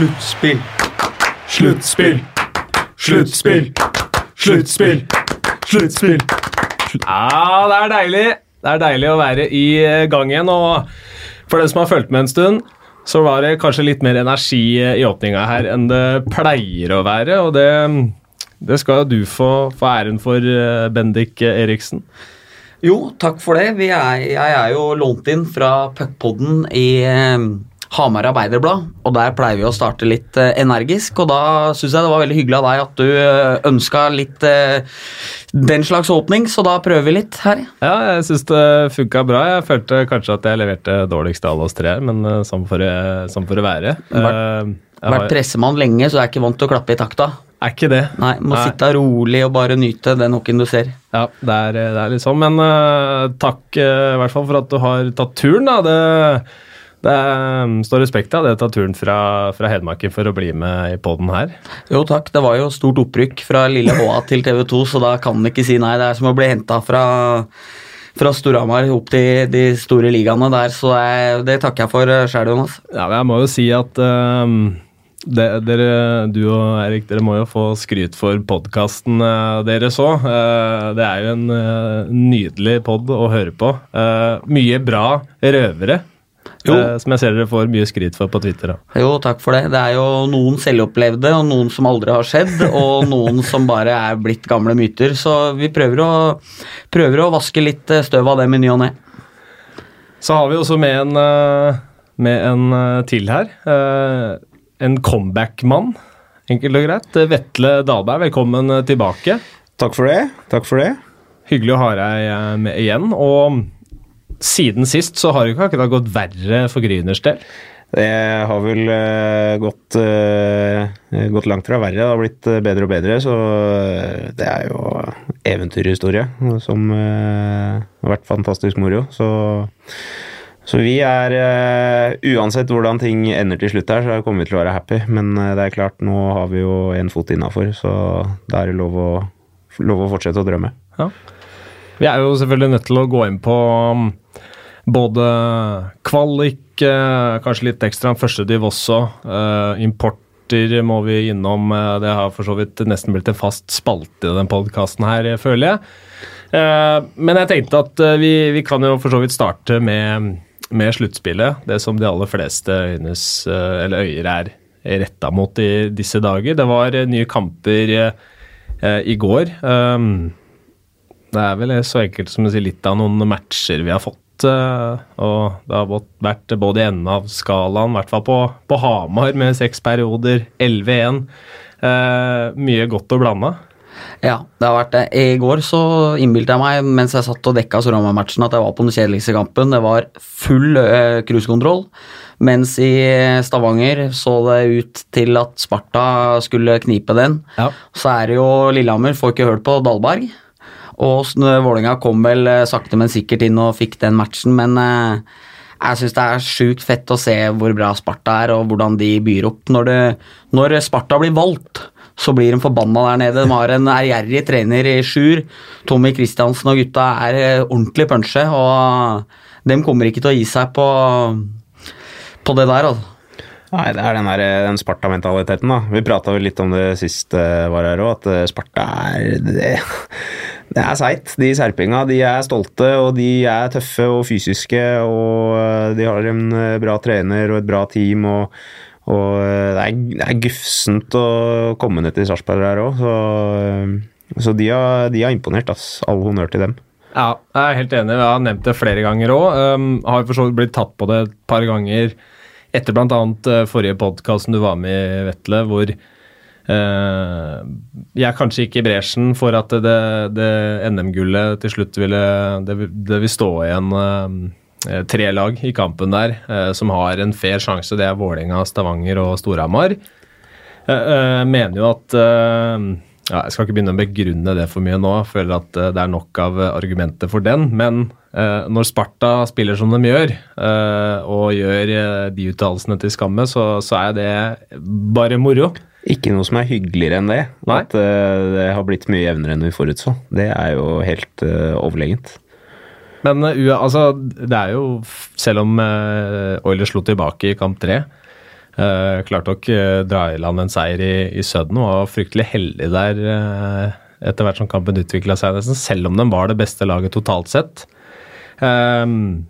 Sluttspill. Sluttspill. Sluttspill. Sluttspill. Sluttspill. Ja, det er deilig. Det er deilig å være i eh, gang igjen. Og for den som har fulgt med en stund, så var det kanskje litt mer energi eh, i åpninga her enn det pleier å være. Og det, det skal jo du få, få æren for, eh, Bendik Eriksen. Jo, takk for det. Vi er, jeg er jo lånt inn fra puckpodden i Hamar Arbeiderblad, og der pleier vi å starte litt eh, energisk. Og da syns jeg det var veldig hyggelig av deg at du eh, ønska litt eh, den slags åpning, så da prøver vi litt her. Ja, jeg syns det funka bra. Jeg følte kanskje at jeg leverte dårligst av alle oss tre, men uh, sånn får det, være. Vært- jeg Vært pressemann lenge, så jeg er ikke vant til å klappe i takta. er ikke det. Nei, Må Nei. sitte rolig og bare nyte den hockeyen du ser. Ja, det er, det er litt sånn. Men uh, takk i hvert fall for at du har tatt turen. Da. Det, det er, står respekt av det å ta turen fra, fra Hedmarken for å bli med i poden her. Jo takk, det var jo stort opprykk fra lille HA til TV 2, så da kan man ikke si nei. Det er som å bli henta fra, fra Storhamar opp til de store ligaene der, så jeg, det takker jeg for sjæl, Jonas. Ja, men jeg må jo si at um det, dere, du og Erik, dere må jo få skryt for podkasten deres òg. det er jo en eh, nydelig pod å høre på. Eh, mye bra røvere. Jo. eh, som jeg ser dere får mye skryt for på Twitter. Da. Jo, takk for det. Det er jo noen selvopplevde, og noen som aldri har skjedd, og noen som bare er blitt gamle myter, så vi prøver å, prøver å vaske litt eh, støv av dem i ny og ne. Så har vi også med en, eh, med en eh, til her. Eh, En comeback-mann, enkelt og greit. Vetle Dahlberg, velkommen tilbake. Takk for det. Takk for det. Hyggelig å ha deg med igjen. Og siden sist så har det ikke akkurat gått verre for Gryners del. Det har vel uh, gått, uh, gått langt fra verre. Det har blitt eh, bedre og bedre, så det er jo eventyrhistorie som uh, har vært fantastisk moro. Så, så vi er Uansett hvordan ting ender til slutt her, så kommer vi til å være happy. Men det er klart, nå har vi jo en fot innafor, så da er det lov å, lov å fortsette å drømme. Ja. Vi er jo selvfølgelig nødt til å gå inn på um, både kvalik, eh, kanskje litt ekstra første div også. eh, importer må vi innom. eh, det har for så vidt nesten blitt en fast spalte i den podkasten her, føler jeg. Men jeg tenkte at vi, vi kan jo for så vidt starte med, med sluttspillet. Det som de aller fleste øynes, eller øyer er retta mot i disse dager. Det var nye kamper i går. Det er vel så enkelt som å si litt av noen matcher vi har fått. eh, og det har vært- både i enden av skalaen, i hvert fall på, på Hamar med seks perioder, 11-1. Eh, mye godt og blanda. Ja, det har vært det. I går så innbilte jeg meg mens jeg satt og dekka Storhamar-matchen at jeg var på den kjedeligste kampen. Det var full uh, cruisekontroll. Mens i Stavanger så det ut til at Sparta skulle knipe den. Ja. Så er det jo Lillehammer, får ikke hørt på Dalberg. Og s- Vålerenga kom vel eh, sakte, men sikkert inn og fikk den matchen, men eh, jeg syns det er sjukt fett å se hvor bra Sparta er, og hvordan de byr opp. Når, det, når Sparta blir valgt, så blir de forbanna der nede. De har en ærgjerrig trener i Sjur. Tommy Kristiansen og gutta er eh, ordentlig punche, og de kommer ikke til å gi seg på, på det der, altså. Nei, det er den, der, den Sparta-mentaliteten, da. Vi prata litt om det sist uh, var her òg, at eh, Sparta er det, det er seigt. De serpinga de er stolte, og de er tøffe og fysiske, og eh, de har en eh, bra trener og et bra team, og, og eh, det, er, det er gufsent å komme ned til Sarpsborg her òg, så, eh, så de, har, de har imponert, ass. All honnør til dem. Ja, jeg er helt enig. Jeg har nevnt det flere ganger òg. Um, har for så vidt blitt tatt på det et par ganger etter bl.a. Uh, forrige podkast du var med i, Vetle, hvor uh, jeg kanskje gikk i bresjen for at det, det NM-gullet til slutt ville Det, det vil stå igjen uh, tre lag i kampen der uh, som har en fair sjanse. Det er Vålerenga, Stavanger og Storhamar. Jeg mener jo at ja, Jeg skal ikke begynne å begrunne det for mye nå. Jeg føler at uh, det er nok av uh, argumenter for den. Men eh, når Sparta spiller som de gjør, eh, og gjør de uttalelsene til skamme, så, så er det bare moro. Ikke noe som er hyggeligere enn det. Nei. At eh, det har blitt mye jevnere enn vi forutså. Det er jo helt eh, overlegent. Men altså, det er jo Selv om Oilers slo tilbake i kamp tre, Uh, klarte å uh, dra i land en seier i, i Sudden og var fryktelig heldig der uh, etter hvert som kampen utvikla seg, nesten, selv om de var det beste laget totalt sett. Um,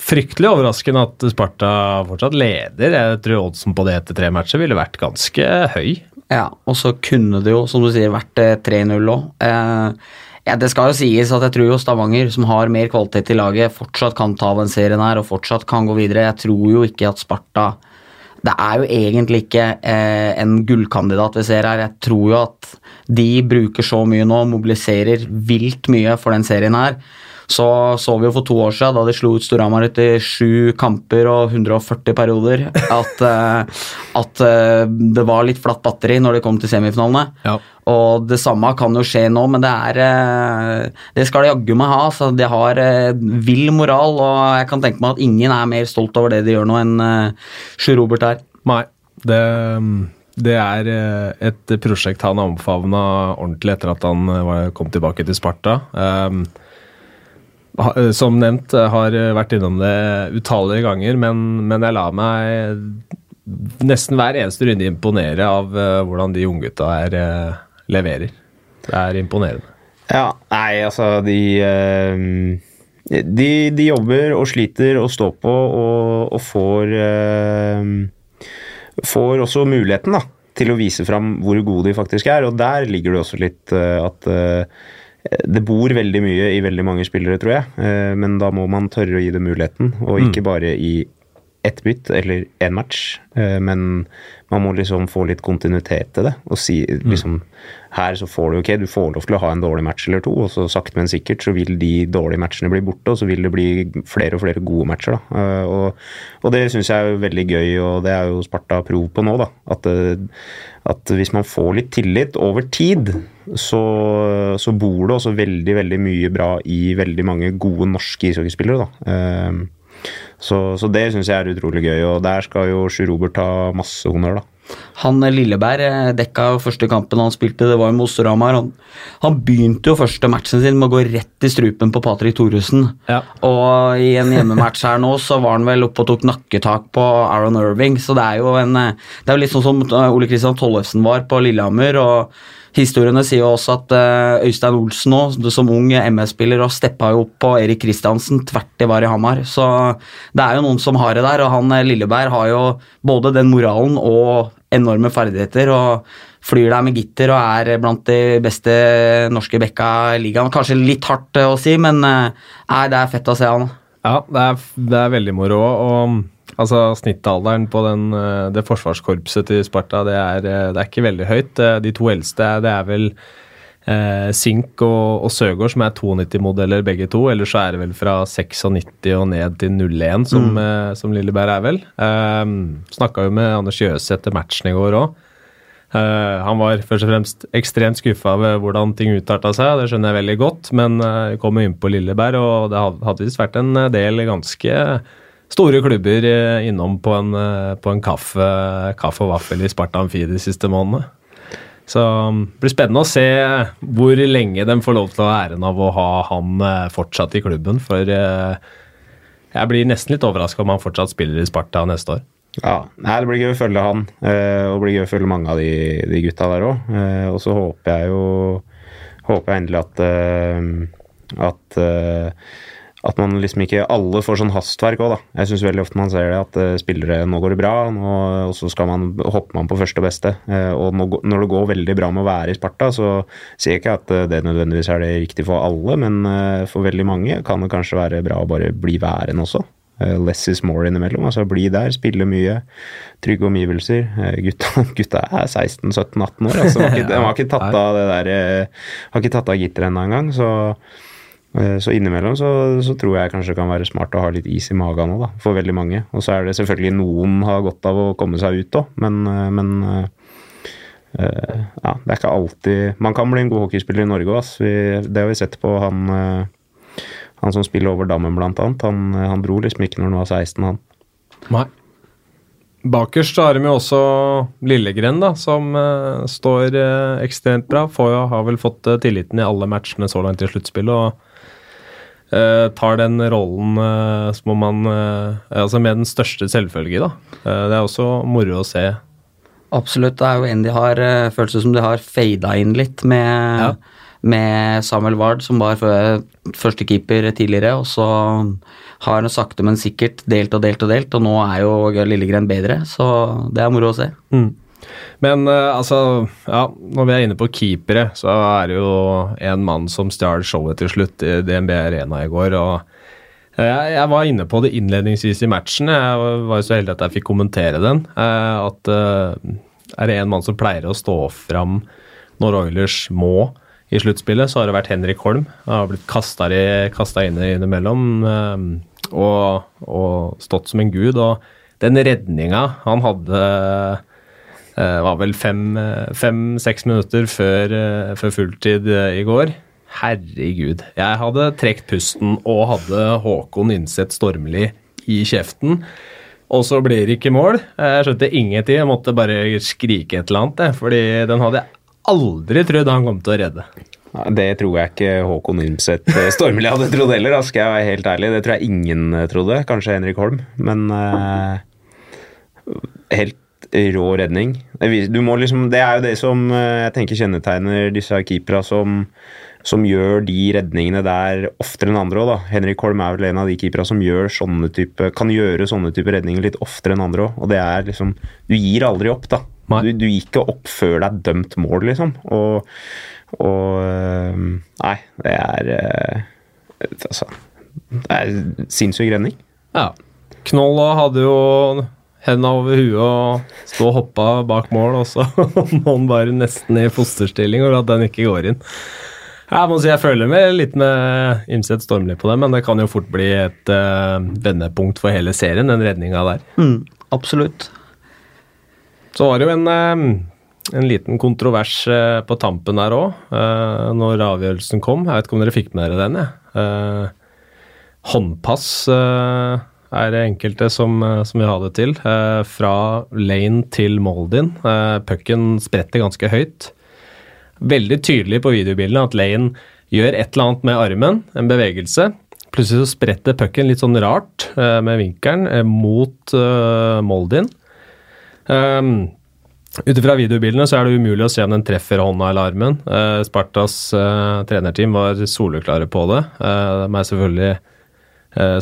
fryktelig overraskende at Sparta fortsatt leder. Jeg tror oddsen på det etter tre matcher ville vært ganske høy. Ja, og så kunne det jo, som du sier, vært 3-0 òg. Ja, Det skal jo sies at jeg tror jo Stavanger, som har mer kvalitet i laget, fortsatt kan ta den serien her og fortsatt kan gå videre. Jeg tror jo ikke at Sparta Det er jo egentlig ikke eh, en gullkandidat vi ser her. Jeg tror jo at de bruker så mye nå, mobiliserer vilt mye for den serien her. Så så vi jo for to år siden, da de slo ut Storhamar etter sju kamper og 140 perioder, at, uh, at uh, det var litt flatt batteri når det kom til semifinalene. Ja. Og det samme kan jo skje nå, men det er uh, Det skal de jaggu meg ha. Så de har vill moral, og jeg kan tenke meg at ingen er mer stolt over det de gjør nå, enn Sjur Robert er. Nei, det det er et prosjekt han omfavna ordentlig etter at han kom tilbake til Sparta. Um, Eh, som nevnt, eh, har eh, vært innom det utallige ganger, men, men jeg lar meg nesten hver eneste runde imponere av hvordan de unggutta her leverer. Det er imponerende. Ja, nei, altså de, de, de jobber og sliter og står på og, og får Får også muligheten da, til å vise fram hvor gode de faktisk er, og der ligger det også litt at det bor veldig mye i veldig mange spillere, tror jeg. Eh, men da må man tørre å gi dem muligheten, og ikke mm. bare i ett bytt eller én match. Eh, men man må liksom få litt kontinuitet til det. Og si mm. liksom Her så får du ok, du får lov til å ha en dårlig match eller to, og så sakte, men sikkert så vil de dårlige matchene bli borte, og så vil det bli flere og flere gode matcher, da. Eh, og, og det syns jeg er veldig gøy, og det er jo Sparta prov på nå, da. At, at hvis man får litt tillit over tid, så, så, bor det også veldig veldig mye bra i veldig mange gode norske ishockeyspillere. Ehm, så, så, det syns jeg er utrolig gøy, og der skal jo Sjur Robert ta masse honnør. da. Han eh, Lilleberg eh, dekka jo første kampen han spilte, det var jo mot Storhamar. Han, han, begynte jo første matchen sin med å gå rett i strupen på Patrick Thoresen. Ja. Og i en hjemmematch her nå så var han vel oppe og tok nakketak på Aaron Irving, så det er jo en eh, Det er jo litt sånn som Ole Kristian Tollefsen var på Lillehammer. og Historiene sier jo også at uh, Øystein Olsen nå, som ung MS-spiller, og steppa jo opp på Erik Kristiansen tvert i var i Hamar. Så det er jo noen som har det der, og han eh, Lilleberg har jo både den moralen og enorme ferdigheter. og Flyr der med gitter og er blant de beste norske bekka i ligaen. Kanskje litt hardt å si, men nei, det er fett å se han. Ja, det er, det er veldig moro. og Altså Snittalderen på den, eh, det forsvarskorpset til Sparta det er, eh, det er, ikke veldig høyt. Eh, de to eldste det er vel eh, Sink og, og Søgaard, som er 92-modeller begge to. Eller så er det vel fra 96 og ned til 01, som, mm. eh, som Lilleberg er vel. Eh, Snakka jo med Anders Jøse etter matchen i går òg. Uh, han var først og fremst ekstremt skuffa over hvordan ting utarta seg, det skjønner jeg veldig godt. Men uh, vi kom inn på Lilleberg, og det hadde visst vært en del ganske store klubber eh, innom på en, eh, på en kaffe, kaffe, og vaffel i Sparta Amfi de siste månedene. Så um, det blir spennende å se hvor lenge de får lov til å ha æren av å ha han eh, fortsatt i klubben. For jeg blir nesten litt overraska om han fortsatt spiller i Sparta neste år. Ja, Det blir gøy å følge han, og det blir gøy å følge mange av de, de gutta der òg. Og så håper jeg jo håper jeg endelig at, at at man liksom ikke alle får sånn hastverk òg, da. Jeg syns veldig ofte man ser det, at uh, spillere nå går det bra, nå, og så skal man, hopper man på første og beste. Uh, og nå, når det går veldig bra med å være i Sparta, så sier jeg ikke at uh, det nødvendigvis er det riktig for alle, men for veldig mange kan det kanskje være bra å bare bli værende også. less is more innimellom. altså Bli der, spille mye, trygge omgivelser. Gutta, gutta er 16-17-18 år, altså. De har ikke, tatt av det der Har ikke tatt av gitteret ennå engang, så Eh, så innimellom så, så, tror jeg kanskje det kan være smart å ha litt is i magen òg, for veldig mange. Og så er det selvfølgelig noen har godt av å komme seg ut òg, men, eh, men uh, ja, det er ikke alltid Man kan bli en god hockeyspiller i Norge òg, det har vi sett på han, han som spiller over dammen, blant annet. Han, han dro liksom ikke når han var 16, han. Nei. Bakerst har de jo også Lillegren, da, som står ekstremt bra. Får jo, har vel fått tilliten i alle matchene så langt i sluttspillet. og eh, tar den rollen eh, som om man eh, Altså med den største selvfølge, da. Eh, det er også moro å se. Absolutt. Det er jo en de har Føles som de har fada inn litt med, Ja. med Samuel Ward, som var fø- førstekeeper tidligere, og så har han sakte, men sikkert delt og delt og delt, og nå er jo Lillegren bedre, så det er moro å se. Men uh, altså, ja, når vi er inne på keepere, så er det jo en mann som stjal showet til slutt i DNB Arena i går. og eh, jeg, var inne på det innledningsvis i matchen. Jeg var jo så heldig at jeg fikk kommentere den. eh, At er det en mann som pleier å stå fram når Oilers må i sluttspillet, så har det vært Henrik Holm. Han har blitt kasta inn innimellom og, og stått som en gud. Og den redninga han hadde det var vel fem-seks minutter før, eh, før fulltid eh, i går. Herregud. Jeg hadde trukket pusten og hadde Håkon Innseth Stormli i kjeften. Og så blir det ikke mål. Jeg skjønte ingenting. Jeg måtte bare skrike et eller annet, fordi den hadde jeg aldri trodd han kom til å redde. Det tror jeg ikke Håkon Imseth eh, Stormli hadde trodd heller, skal jeg være helt ærlig. Det tror jeg ingen eh, trodde. Kanskje Henrik Holm, men uh, helt rå redning. Det, du må liksom, det er jo det som eh, jeg tenker kjennetegner disse keepera som, som gjør de redningene der oftere enn andre òg, da. Henrik Holm er vel en av de keepera som type, kan gjøre sånne type redninger litt oftere enn andre òg. Og det er liksom Du gir aldri opp, da. Du, du gir ikke opp før det er dømt mål, liksom. Og, og øh, Nei, det er øh, Altså Det er sinnssyk redning. Ja. Knolla hadde jo henda over huet og stå og hoppa bak mål, og så må han bare nesten i fosterstilling og at den ikke går inn. Jeg må si jeg føler med litt med Imset Stormli på det, men det kan jo fort bli et uh, vendepunkt for hele serien, den redninga der. Mm, absolutt. Så var det jo en, eh, en liten kontrovers eh, på tampen der òg, når avgjørelsen kom. Jeg vet ikke om dere fikk med dere den? jeg. Håndpass er det enkelte som, eh, som vil ha det til. Eh, Fra Lane til Moldin. Eh, Pucken spretter ganske høyt. Veldig tydelig på videobildene at Lane gjør et eller annet med armen, en bevegelse. Plutselig så spretter pucken litt sånn rart eh, med vinkelen eh, mot eh, Moldin. Um, ut ifra videobildene så er det umulig å se om den treffer hånda eller armen. Eh, Spartas trenerteam var soleklare på det. De er selvfølgelig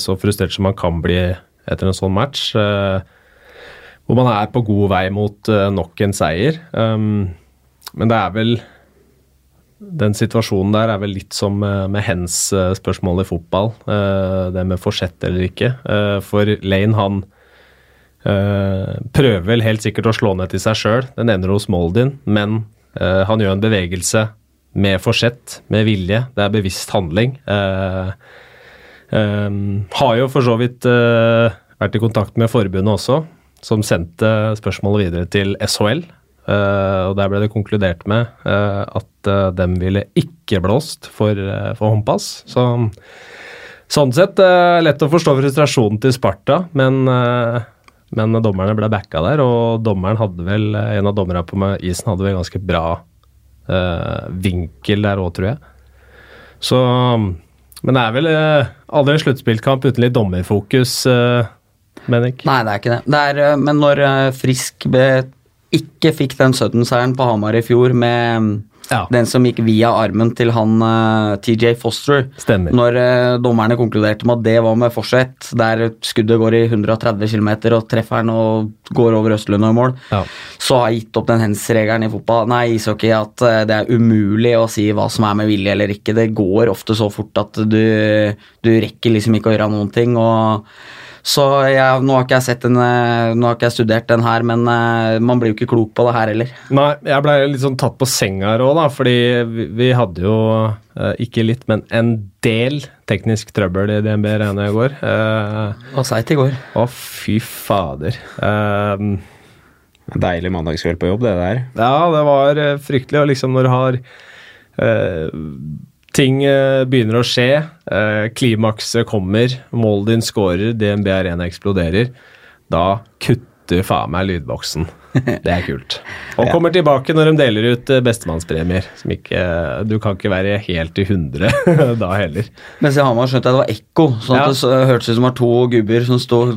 så frustrert som man kan bli etter en sånn match. eh, hvor man er på god vei mot eh, nok en seier. Um, men det er vel Den situasjonen der er vel litt som eh, med hens eh, spørsmål i fotball. eh, det med forsett eller ikke. Eh, for Lane, han Eh, prøver vel helt sikkert å slå ned til seg sjøl. Den ender hos Moldin, men eh, han gjør en bevegelse med forsett, med vilje. Det er bevisst handling. Eh, eh, har jo for så vidt eh, vært i kontakt med forbundet også, som sendte spørsmålet videre til SHL. Uh, og Der ble det konkludert med uh, at uh, dem ville ikke blåst for, eh, for håndpass. Så Sånn sett eh, lett å forstå frustrasjonen til Sparta, men, eh, men dommerne ble backa der, og dommeren hadde vel, eh, en av dommerne på isen hadde vel ganske bra eh, vinkel der òg, tror jeg. Så Men det er vel eh, aldri en sluttspillkamp uten litt dommerfokus, eh, Menik. Nei, det er ikke det. det er, øh, men når øh, Frisk ikke fikk den Sudden-seieren på Hamar i fjor med Ja. den som gikk via armen til han uh, TJ Foster Stemmer. Når uh, dommerne konkluderte med at det var med forsett, der skuddet går i 130 km og treffer han og går over Østlund og i mål, Ja. så har jeg gitt opp den hens-regelen i fotball, nei, ishockey, at uh, det er umulig å si hva som er med vilje eller ikke. Det går ofte så fort at du, du rekker liksom ikke å gjøre noen ting. og så jeg, nå har ikke jeg sett den, eh, nå har ikke jeg studert den her, men eh, man blir jo ikke klok på det her heller. Nei, jeg blei litt sånn tatt på senga her òg, da, fordi vi, vi hadde jo eh, ikke litt, men en del teknisk trøbbel i DNB Arena i går. Eh, Og seigt i går. Å, fy fader. Eh, Deilig mandagskveld på jobb, det der. ja, det var fryktelig. Og liksom når du har eh, Ting eh, begynner å skje, eh, klimakset kommer, målet din scorer, DNB Arena eksploderer. Da kutter faen meg lydboksen. Det er kult. Og kommer tilbake når de deler ut eh, bestemannspremier. Som ikke, eh, du kan ikke være helt i 100 da heller. Mens i Hamar skjønte jeg det var ekko, sånn at Ja. det hørtes ut som det var to gubber som stod,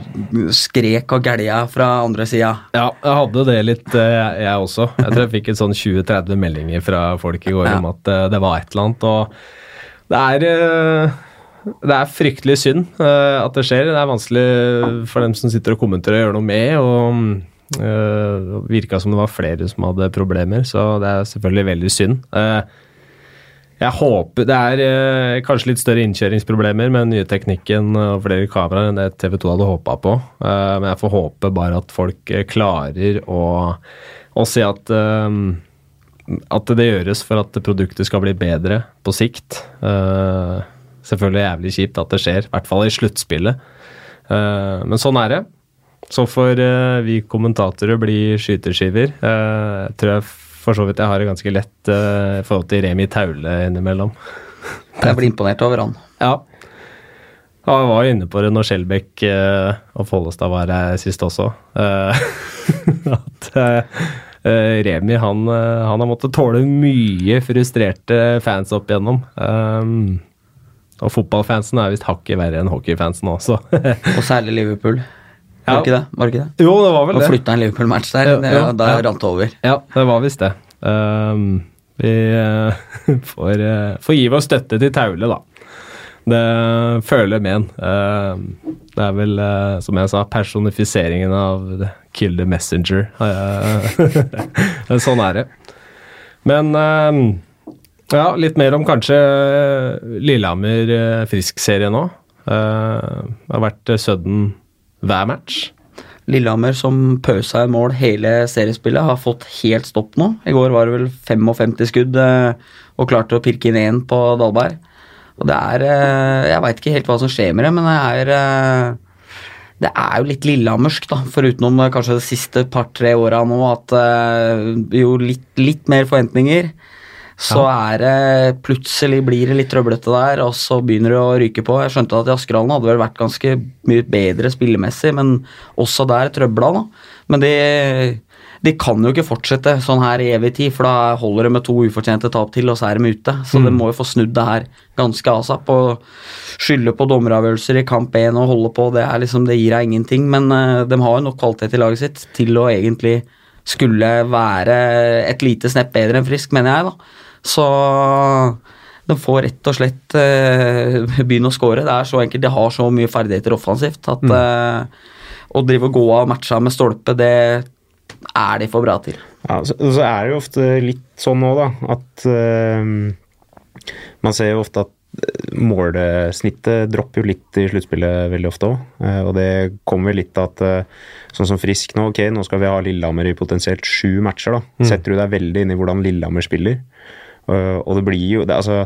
skrek og gælja fra andre sida. Ja, jeg hadde det litt, eh, jeg jeg også. Jeg tror jeg fikk et sånn 20-30 meldinger fra folk i går Ja. om at det var et eller annet. Og det er, det er fryktelig synd at det skjer. Det er vanskelig for dem som sitter og kommenterer å gjøre noe med. og uh, Virka som det var flere som hadde problemer, så det er selvfølgelig veldig synd. Eh, jeg håper Det er eh, kanskje litt større innkjøringsproblemer med den nye teknikken og flere kameraer enn det TV 2 hadde håpa på. Eh, men jeg får håpe bare at folk eh, klarer å, å se at eh, at det gjøres for at produktet skal bli bedre på sikt. Uh, selvfølgelig jævlig kjipt at det skjer, i hvert fall i sluttspillet. Uh, men sånn er det. Så får uh, vi kommentatorer bli skyteskiver. Uh, jeg tror jeg for så vidt jeg har det ganske lett i i forhold til Remi Taule innimellom. Jeg blir imponert over han. Ja. Ja, Jeg var jo inne på det når Skjelbæk eh, og Follestad var her sist også. Eh, at eh, eh, Remi han, eh, han har måttet tåle mye frustrerte fans opp igjennom. Um, og fotballfansen er visst hakket verre enn hockeyfansen også. Og særlig Liverpool. Ja. Var det ikke det? Var ikke det? jo, det var vel Og det. flytta en Liverpool-match der. Ja, det, ja, da ja. rant det over. Ja, det var visst det. Um, vi uh, får, uh, får gi vår støtte til Taule, da. Det føler med en. Uh, det er vel, eh, som jeg sa, personifiseringen av Kill the Messenger. Sånn er det. Men um, ja, litt mer om kanskje Lillehammer Frisk-serien nå. Det har vært sudden hver match. Lillehammer som pøsa i mål hele seriespillet, har fått helt stopp nå. I går var det vel 55 skudd eh, og klarte å pirke inn én på Dalberg. Og det er eh, Jeg veit ikke helt hva som skjer med det, men det er eh, det er jo litt lillehammersk, da, forutenom eh, kanskje de siste par-tre åra nå, at jo litt, litt mer forventninger. Så er det plutselig blir det litt trøblete der, og så begynner det å ryke på. Jeg skjønte at i Askerhallen hadde vel vært ganske mye bedre spillemessig, men også der trøbla, da. Men de, de kan jo ikke fortsette sånn her i evig tid, for da holder det med to ufortjente tap til, og så er de ute. Så de må jo få snudd det her ganske asap. Og skylde på dommeravgjørelser i kamp 1 og holde på, det, er liksom, det gir deg ingenting. Men eh, de har jo nok kvalitet i laget sitt til å egentlig skulle være et lite snepp bedre enn Frisk, mener jeg, da. Så de får rett og slett eh, begynne å score. Det er så enkelt. De har så mye ferdigheter offensivt at eh, å drive og gå av matcha med stolpe, det er de for bra til. Ja, så, så er det jo ofte litt sånn nå, da, at eh, man ser jo ofte at målesnittet dropper jo litt i sluttspillet veldig ofte òg. og det kommer litt av at sånn som Frisk nå, ok, nå skal vi ha Lillehammer i potensielt sju matcher. da. Setter du deg veldig inn i hvordan Lillehammer spiller. Eh, og det blir jo det, altså,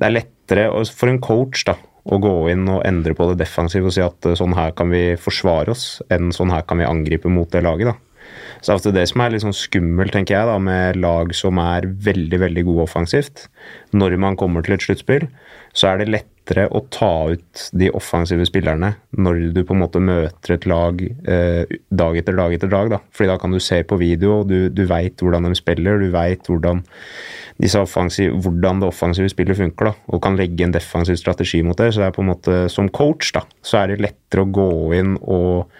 det er lettere for en coach da, å gå inn og endre på det defensive og si at eh, sånn her kan vi forsvare oss, enn sånn her kan vi angripe mot det laget. da. Så det er det som er litt sånn skummelt, tenker jeg, da, med lag som er veldig veldig gode offensivt. Når man kommer til et sluttspill, så er det lettere å ta ut de offensive spillerne når du på en måte møter et lag eh, dag etter dag etter dag. da. Fordi da kan du se på video, og du, du veit hvordan de spiller, du veit hvordan, disse offensiv, hvordan det offensive spillet funker, da, og kan legge en defensiv strategi mot det. Så det er på en måte, som coach da, så er det lettere å gå inn og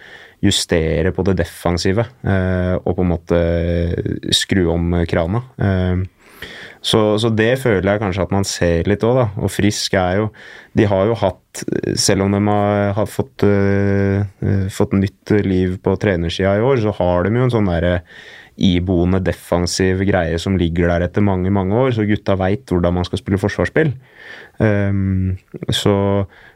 justere på det defensive eh, og på en måte skru om krana. Eh, så, så det føler jeg kanskje at man ser litt òg, da. Og Frisk er jo De har jo hatt, selv om de har, har fått, eh, fått nytt liv på trenersida i år, så har de jo en sånn derre iboende defensiv greie som ligger der etter mange mange år, så gutta veit hvordan man skal spille forsvarsspill. Um, så,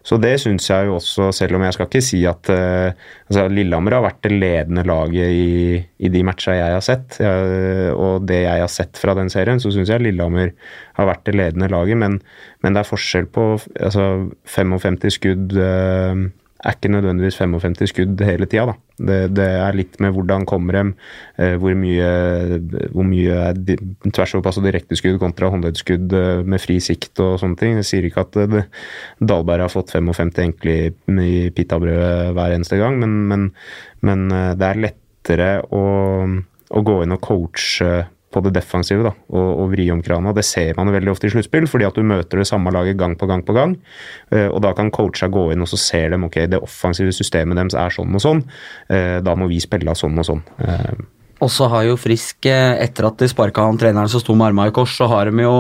så det syns jeg jo også, selv om jeg skal ikke si at uh, altså Lillehammer har vært det ledende laget i, i de matcha jeg har sett. Jeg, og det jeg har sett fra den serien, så syns jeg Lillehammer har vært det ledende laget. Men, men det er forskjell på altså 55 skudd uh, er ikke nødvendigvis 55 skudd hele tida. Det, det er litt med hvordan kommer dem, eh, hvor mye, hvor mye er di- tvers over pass og direkteskudd kontra håndleddskudd eh, med fri sikt og sånne ting. Jeg sier ikke at Dalberg det, Dahlberg har fått 55 enkle i, pitabrødet hver eneste gang, men, men, men eh, det er lettere å, å gå inn og coache på det defensive da, og, og vri om krana. Det ser man veldig ofte i sluttspill, fordi at du møter det samme laget gang på gang på gang. Eh, og da kan coacha gå inn og så ser dem ok, det offensive systemet deres er sånn og sånn. Eh, da må vi spille sånn og sånn. Eh, Og så har jo Frisk, etter at de sparka han treneren som sto med armene i kors, så har de jo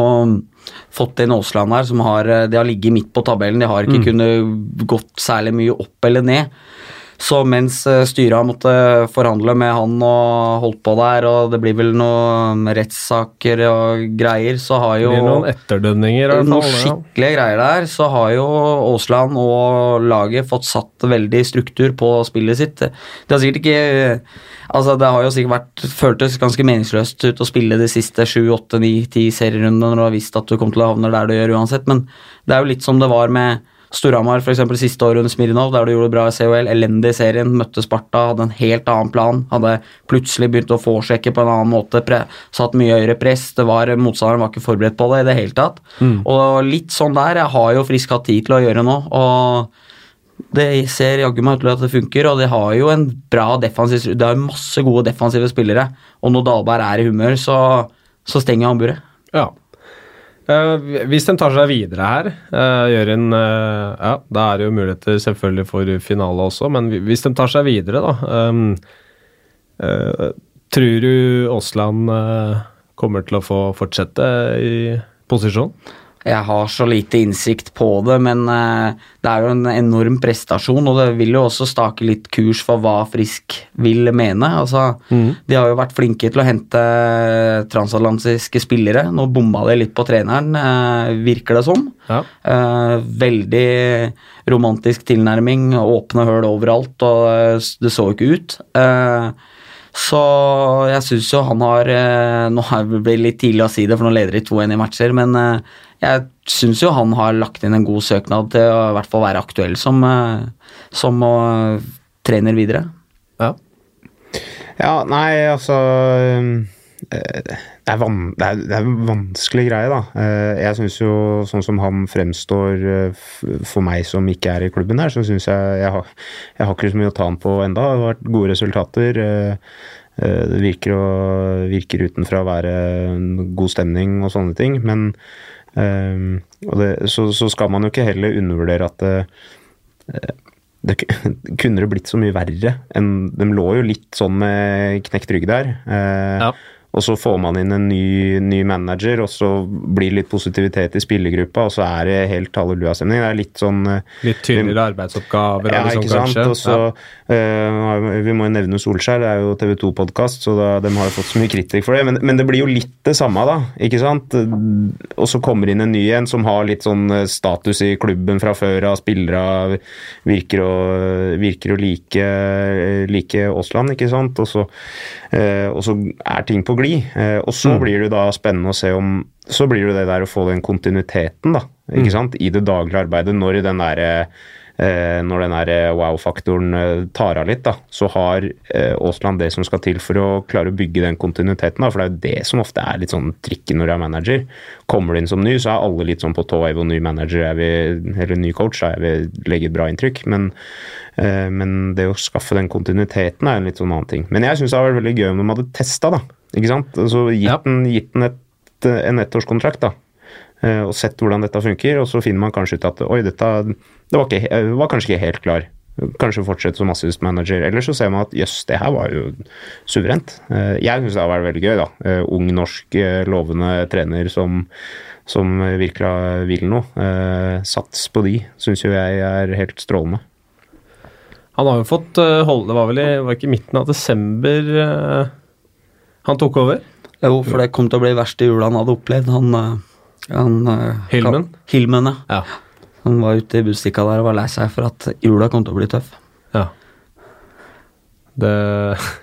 fått inn Aasland her, som har, de har ligget midt på tabellen. De har ikke kunnet gått særlig mye opp eller ned. Så mens eh, styret har måttet forhandle med han og holdt på der, og det blir vel noen rettssaker og greier, så har jo noen etterdønninger, noen skikkelige greier der, så har jo Aasland og laget fått satt veldig struktur på spillet sitt. Det har sikkert ikke Altså, det har jo sikkert vært føltes ganske meningsløst ut å spille de siste sju, åtte, ni, ti serierundene når du har visst at du kom til å havne der du gjør uansett, men det er jo litt som det var med Storhamar f.eks. siste året under Smirnov, der du gjorde det bra i COL. Elendig i serien, møtte Sparta, hadde en helt annen plan. Hadde plutselig begynt å forsjekke på en annen måte, pre satt mye høyere press. Det var, Motstanderen var ikke forberedt på det i det hele tatt. Og litt sånn der jeg har jo Frisk hatt tid til å gjøre nå. og det ser jaggu meg ut til at det funker, og de har jo en bra defensiv Det jo masse gode defensive spillere, og når Dalberg er i humør, så, så stenger han buret. Ja. Eh, hvis de tar seg videre her, uh, gjør en uh, Ja, da er det jo muligheter selvfølgelig for finale også, men hvis de tar seg videre, da um, eh, Tror du Aasland eh, kommer til å få fortsette i posisjon? Jeg har så lite innsikt på det, men eh, det er jo en enorm prestasjon, og det vil jo også stake litt kurs for hva Frisk vil mene. Altså, De har jo vært flinke til å hente transatlantiske spillere. Nå bomma de litt på treneren, eh, virker det som. Ja. Eh, veldig romantisk tilnærming, åpne høl overalt, og eh, det så ikke ut. Eh, så jeg syns jo han har eh, Nå blir det litt tidlig å si det, for nå leder de 2-1 i matcher, men eh, jeg syns jo han har lagt inn en god søknad til å i hvert fall være aktuell som, eh, som eh, trener videre. Ja. Ja, nei, altså eh, det er, van, det, er, det er en vanskelig greie, da. Eh, Jeg syns jo, sånn som han fremstår for meg som ikke er i klubben her, så syns jeg jeg har, jeg har ikke så mye å ta han på enda. Det har vært gode resultater. Det virker, å, virker utenfra å være en god stemning og sånne ting. Men eh, og det, så, så skal man jo ikke heller undervurdere at det, det kunne det blitt så mye verre enn De lå jo litt sånn med knekt rygg der. Eh, Ja. Og så får man inn en ny, ny manager, og så blir det litt positivitet i spillergruppa, og så er det helt halleluja-stemning. Det er litt sånn eh, Litt tydeligere arbeidsoppgaver ja, liksom, ikke sant. kanskje. Og så, eh, vi må jo nevne Solskjær, det er jo TV 2-podkast, så da, de har jo fått så mye kritikk for det. Men, men det blir jo litt det samme, da. ikke sant? Og så kommer inn en ny en som har litt sånn eh, status i klubben fra før av. Spillere virker å, virker å like, like Aasland, ikke sant. Og så, uh, og så er ting på glid. Eh, og så blir det da spennende å se om Så blir det det der å få den kontinuiteten, da. Ikke sant? I det daglige arbeidet, når den derre Eh, når den der eh, wow-faktoren tar av litt, da, så har Aasland det som skal til for å klare å bygge den kontinuiteten. Da, for det er jo det som ofte er litt sånn trikken når du er manager. Kommer du inn som ny, så er alle litt sånn på tå hev, og ny manager er vil, eller ny coach jeg vil legge et bra inntrykk. Men, men det å skaffe den kontinuiteten er en litt sånn annen ting. Men jeg syns det hadde vært veldig gøy om de hadde testa, da. Ikke sant? Altså, gitt, den, gitt den et, en ettårskontrakt, da eh, og sett hvordan dette funker, og så finner man kanskje ut at oi, dette det var, ikke, eh, var kanskje ikke helt klar. Kanskje fortsette som assist manager. Eller så ser man at jøss, det her var jo suverent. Eh, Jeg syns det har vært veldig gøy, da. Eh, Ung, norsk, eh, lovende trener som, som virkelig vil noe. Eh, Sats på de syns jo jeg er helt strålende. Han har jo fått eh, holde Det var vel i var ikke midten av desember eh, han tok over? Jo, for det kom til å bli verste jula han hadde opplevd. Han, eh, han eh, Hilmen? kan- Hilmen, ja. Ja. Han var ute i budstikka der og var lei seg for at jula kom til å bli tøff. ja. Det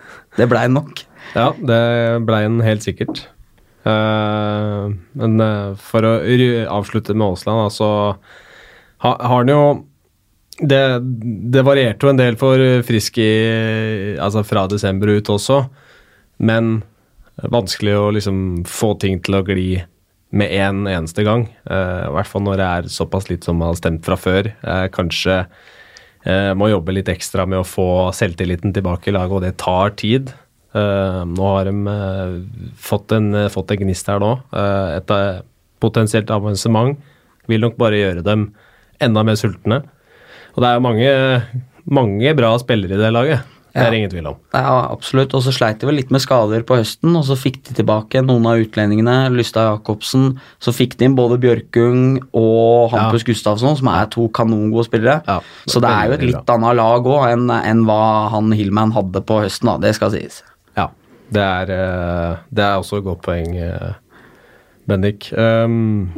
Det blei nok. Ja, det blei en helt sikkert. Uh, men uh, for å avslutte med Aasland, altså ha, har han jo det, det varierte jo en del for Frisk i, altså fra desember ut også, men vanskelig å liksom få ting til å gli med en eneste gang. Eh, I hvert fall når det er såpass litt som man har stemt fra før. Eh, kanskje eh, må jobbe litt ekstra med å få selvtilliten tilbake i laget, og det tar tid. Nå har de fått, en, fått, en, gnist her nå. et potensielt avansement vil nok bare gjøre dem enda mer sultne. Og det er jo mange, mange bra spillere i det laget. Det er ja. ingen tvil om. Ja, absolutt. Og så sleit de vel litt med skader på høsten, og så fikk de tilbake noen av utlendingene. Lystad Jacobsen. Så fikk de inn både Bjørkung og Hampus ja. Gustavsson, som er to kanongode spillere. Ja, så det er jo et litt annet lag òg enn, enn, hva han Hillman hadde på høsten, da. Det skal sies. Ja, det er, eh, det er også et godt poeng, eh, Bendik. Um,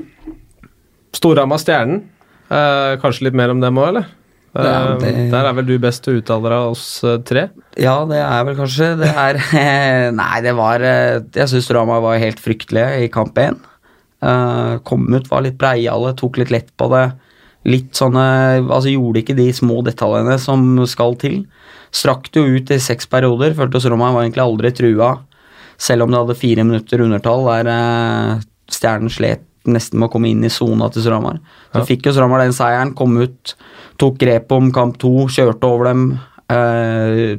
Storhamar-Stjernen. Uh, kanskje litt mer om dem òg, eller? Ja, det... Der er vel du best til å uttale deg av oss tre? Ja, det er vel kanskje. Det er Nei, det var Jeg syns Rama var helt fryktelige i kamp én. Kom ut, var litt breiale, tok litt lett på det. Litt sånne Altså gjorde ikke de små detaljene som skal til. Strakk det jo ut i seks perioder. Føltes Roma var egentlig aldri trua, selv om det hadde fire minutter undertall der eh, Stjernen slet nesten med å komme inn i sona til Stramar. Så ja. fikk jo Stramar den seieren, kom ut, tok grep om kamp to, kjørte over dem. Eh,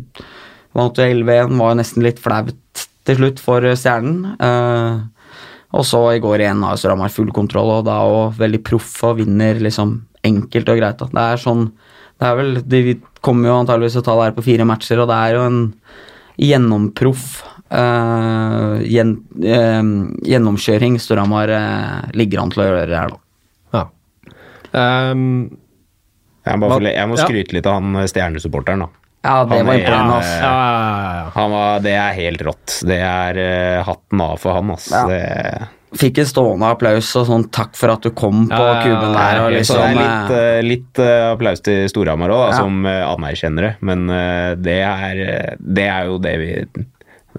vant jo 11-1, var jo nesten litt flaut til slutt for Stjernen. Eh, og så i går igjen har Stramar full kontroll, og da òg veldig proff og vinner liksom enkelt og greit. Da. Det er sånn det er vel, De kommer jo antageligvis til å ta det her på fire matcher, og det er jo en gjennomproff uh, gjen, uh, gjennomkjøring Storhamar uh, ligger an til å gjøre her, da. Ja. Um, jeg, må, jeg må skryte litt av han stjernesupporteren, da. Ja, det han var imponerende. Ja, ja, ja, det er helt rått. Det er hatten av for han, ass. Det, fikk en stående applaus og sånn 'takk for at du kom' på ja, kuben der. Og liksom, så det er litt, uh, litt uh, applaus til Storhamar òg, ja. som uh, anerkjenner det. Men det er, det, er, jo det vi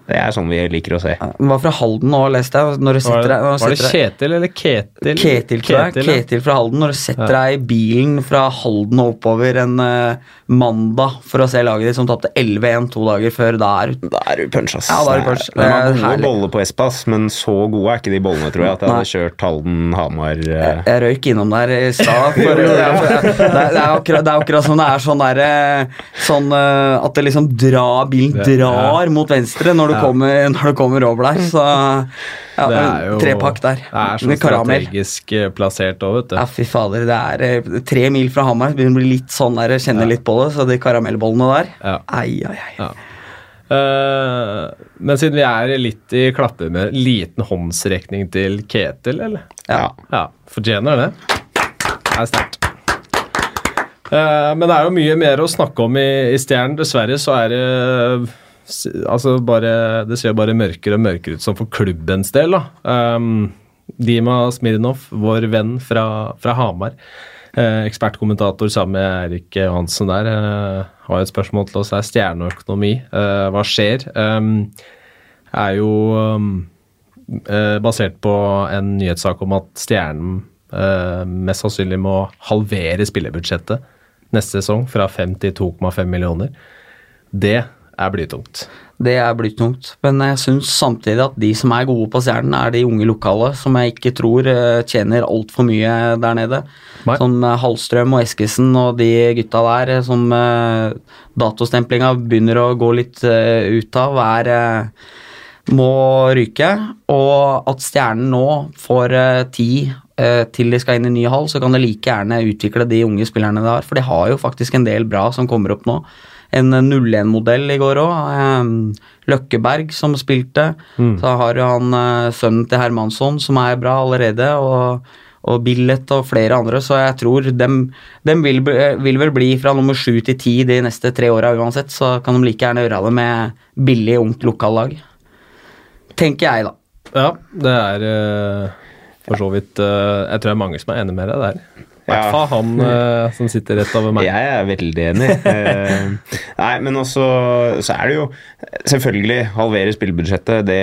det er sånn vi liker å se. Den var fra Halden nå, leste jeg. Når du var, det, var det Kjetil eller Ketil? Ketil, tror jeg. Ketil, Ketil fra Halden. Når du setter deg i bilen fra Halden og oppover en uh, mandag for å se laget ditt som tapte 11-1 to dager før, da er du Da er du punch, ass. Ja, da er du punch. Det er, gode boller på Espas, men så gode er ikke de bollene, tror jeg, at jeg hadde kjørt Halden-Hamar uh... jeg, jeg, røyk innom der i stad. det, det, er akkurat, det er akkurat som det er sånn derre eh, Sånn uh, at det liksom drar Bilen drar mot venstre når du ja. kommer, når du kommer over der. Så ja, det er jo, tre pakk der. Det er så strategisk eh, plassert òg, vet du. Ja, fy fader. Det er eh, tre mil fra Hamar. Begynner å bli litt sånn der, kjenne ja. litt på det. Så de karamellbollene der ja. Ai, ai, ai. Ja. Uh, men siden vi er litt i klapper med liten håndsrekning til Ketil, eller? Ja. ja Fortjener det. Det er sterkt. Uh, men det er jo mye mer å snakke om i, i Stjernen. Dessverre så er det altså bare, Det ser bare mørkere og mørkere ut som for klubbens del. da. Um, Dima Smirnov, vår venn fra, fra Hamar, eh, ekspertkommentator sammen med Erik Johansen der, eh, har et spørsmål til oss. Det er stjerneøkonomi. Eh, hva skjer? Um, er jo um, basert på en nyhetssak om at Stjernen eh, mest sannsynlig må halvere spillebudsjettet neste sesong, fra 5 til 2,5 millioner. Det er blytungt. Det er blytungt, men jeg syns samtidig at de som er gode på Stjernen, er de unge lokale, som jeg ikke tror uh, tjener altfor mye der nede. Nei. Som uh, Hallstrøm og Eskesen og de gutta der uh, som datostemplinga begynner å gå litt ut av, er må ryke. Og at Stjernen nå får tid til de skal inn i ny hall, så kan de like gjerne utvikle de unge spillerne der, for de har jo faktisk en del bra som kommer opp nå en 0-1-modell i går òg. Ehm, Løkkeberg som spilte. Mm. Så har jo han eh, sønnen til Hermansson som er bra allerede. og og Billet og flere andre, så jeg tror dem, dem vil, vil, vel bli fra nummer sju til ti de neste tre åra uansett, så kan de like gjerne gjøre det med billig, ungt lokallag. Tenker jeg, da. Ja, det er uh, for så vidt Jeg tror det er mange som er enig med deg der. I hvert fall han uh, som sitter rett over meg. Jeg er veldig enig. uh, nei, men også så er det jo Selvfølgelig, halvere spillebudsjettet, det,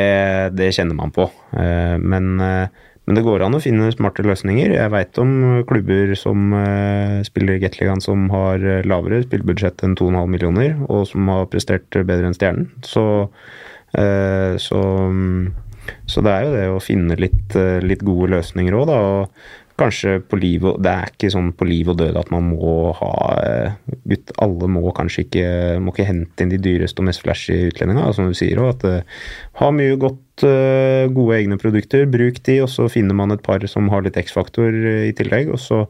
det kjenner man på. Uh, men, men, det går an å finne smarte løsninger. Jeg veit om klubber som spiller Gateligaen som har lavere spillebudsjett enn 2,5 millioner, og som har prestert bedre enn Stjernen. Så, så, så det er jo det å finne litt, litt gode løsninger òg, da. Og kanskje på liv og Det er ikke sånn på liv og død at man må ha eh, gutt, Alle må kanskje ikke må ikke hente inn de dyreste og mest flashy utlendingene, som du sier òg. Uh, ha mye godt, uh, gode egne produkter, bruk de, og så finner man et par som har litt X-faktor i tillegg. Og så,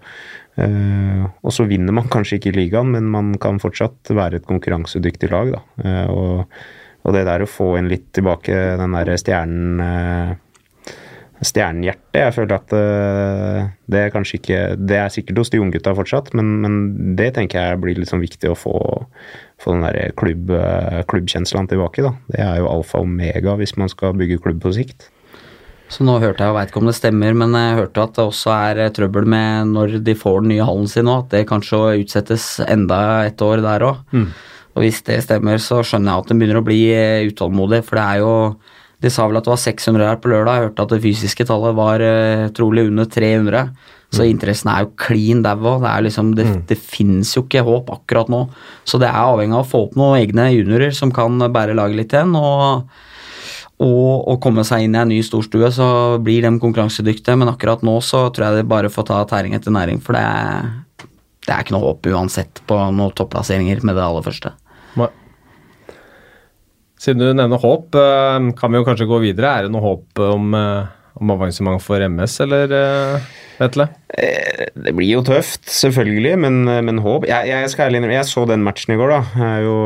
og så vinner man kanskje ikke ligaen, men man kan fortsatt være et konkurransedyktig lag. Da. Og, og det der å få inn litt tilbake den der stjernen stjernehjerte. Jeg føler at uh, det er kanskje ikke Det er sikkert hos de unge gutta fortsatt, men, men, det tenker jeg blir litt sånn viktig å få, få den der klubb, uh, klubbkjenslen tilbake. da. Det er jo alfa og omega hvis man skal bygge klubb på sikt. Så nå hørte jeg, jeg vet ikke om det stemmer, men jeg hørte at det også er eh, trøbbel med når de får den nye hallen sin nå, at det kanskje utsettes enda et år der òg. Mm. Og hvis det stemmer, så skjønner jeg at de begynner å bli utålmodige, for det er jo de sa vel at det var 600 her på lørdag. Jeg hørte at det fysiske tallet var uh, trolig under 300. Så mm. interessen er jo klin daua. Det, liksom, det, mm. det finnes jo ikke håp akkurat nå. Så det er avhengig av å få opp noen egne juniorer som kan bære laget litt igjen. og og, og komme seg inn i en ny storstue, så blir de konkurransedyktige. Men akkurat nå så tror jeg de bare får ta tæring etter næring, for det er, det er ikke noe håp uansett på noen topplasseringer med det aller første. Nei. Siden du nevner håp, eh, kan vi jo kanskje gå videre. Er det noe håp om, eh, om avansement for MS, eller eh, Vetle? Det blir jo tøft, selvfølgelig, men, men håp jeg, jeg, skal jeg så den matchen i går, da. Det er jo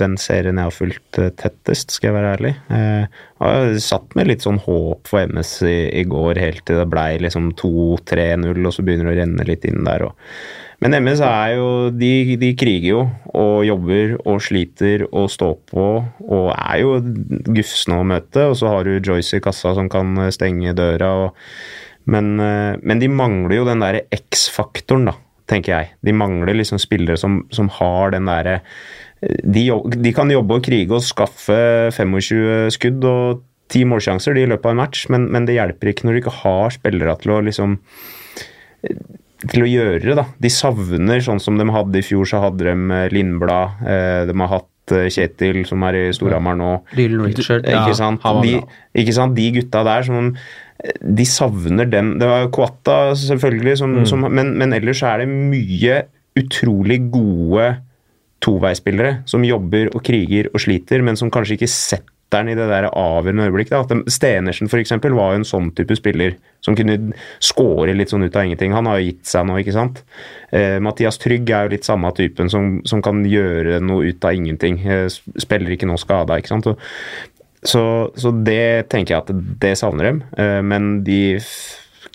den serien jeg har fulgt tettest, skal jeg være ærlig. Jeg satt med litt sånn håp for MS i, i går, helt til det blei liksom 2-3-0, og så begynner det å renne litt inn der. og men MS er jo de, de, kriger jo og jobber og sliter og står på og er jo gufsende å møte. Og så har du Joyce i kassa som kan stenge døra. Og, men, eh, men, de mangler jo den derre X-faktoren, da, tenker jeg. De mangler liksom spillere som, som har den derre de, de, kan jobbe og krige og skaffe 25 skudd og ti målsjanser i løpet av en match, men, men det hjelper ikke når du ikke har spillere til å liksom til å gjøre. da. De savner, sånn som de hadde i fjor, så hadde de eh, Lindblad. Eh, de har hatt eh, Kjetil, som er i Storhamar nå. Richard. Ikke sant? De, ikke sant? de gutta der som De savner dem. Det var Koata, selvfølgelig, som, mm. som, men, men, ellers er det mye utrolig gode toveispillere som jobber og kriger og sliter, men som kanskje ikke setter i det der avgjørende øyeblikket. Stenersen for eksempel, var jo en sånn type spiller som kunne score litt sånn ut av ingenting. Han har jo gitt seg nå, ikke sant. Eh, Mathias Trygg er jo litt samme typen som, som, kan gjøre noe ut av ingenting. Eh, spiller ikke noe skada, ikke sant. Så, så, det tenker jeg at det savner dem. Eh, men de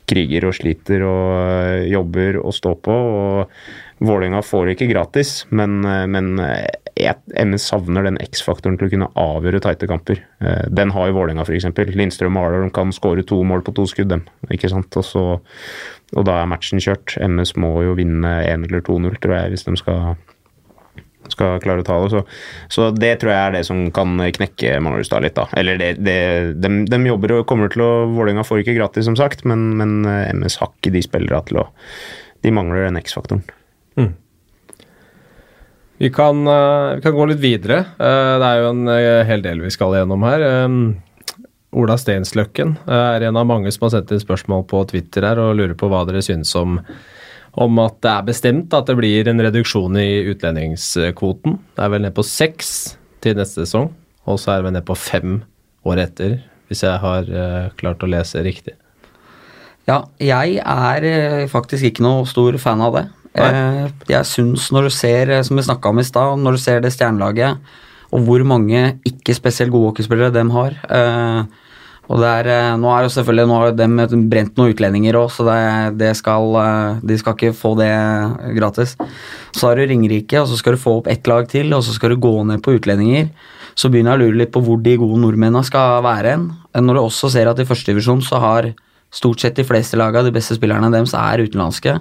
kriger og sliter og eh, jobber og står på. og Vålerenga får det ikke gratis, men, eh, men MS savner den X-faktoren til å kunne avgjøre tighte kamper. Den har jo Vålerenga, f.eks. Lindstrøm og Arendal kan skåre to mål på to skudd, dem. ikke sant? Og, så, og da er matchen kjørt. MS må jo vinne 1 eller 2-0, tror jeg, hvis de skal skal klare å ta det. Så, så, det tror jeg er det som kan knekke Manglerudstad litt, da. Eller det, det, de, de, jobber og kommer til å Vålerenga får ikke gratis, som sagt, men, men MS har ikke de spillere til å De mangler den X-faktoren. Mm. Vi, kan, uh, vi kan, gå litt videre. Uh, det er jo en hel del vi skal gjennom her. Ola Steinsløkken er en av mange som har sett inn spørsmål på Twitter her og lurer på hva dere synes om, om at det er bestemt at det blir en reduksjon i utlendingskvoten. Det er vel ned på seks til neste sesong, og så er det vel ned på fem år etter, hvis jeg har klart å lese riktig. Ja, jeg er faktisk ikke noe stor fan av det. Nei. jeg syns når du ser, eh, som vi snakka om i stad, når du ser det stjernelaget, og hvor mange ikke spesielt gode hockeyspillere de har eh, og det er, Nå er jo selvfølgelig nå har de brent noen utlendinger òg, så det, det skal, de skal ikke få det gratis. Så har du Ringerike, og så skal du få opp ett lag til, og så skal du gå ned på utlendinger. Så begynner jeg å lure litt på hvor de gode nordmennene skal være hen. Når du også ser at i førstedivisjon så har stort sett de fleste lagene, de beste spillerne deres, er utenlandske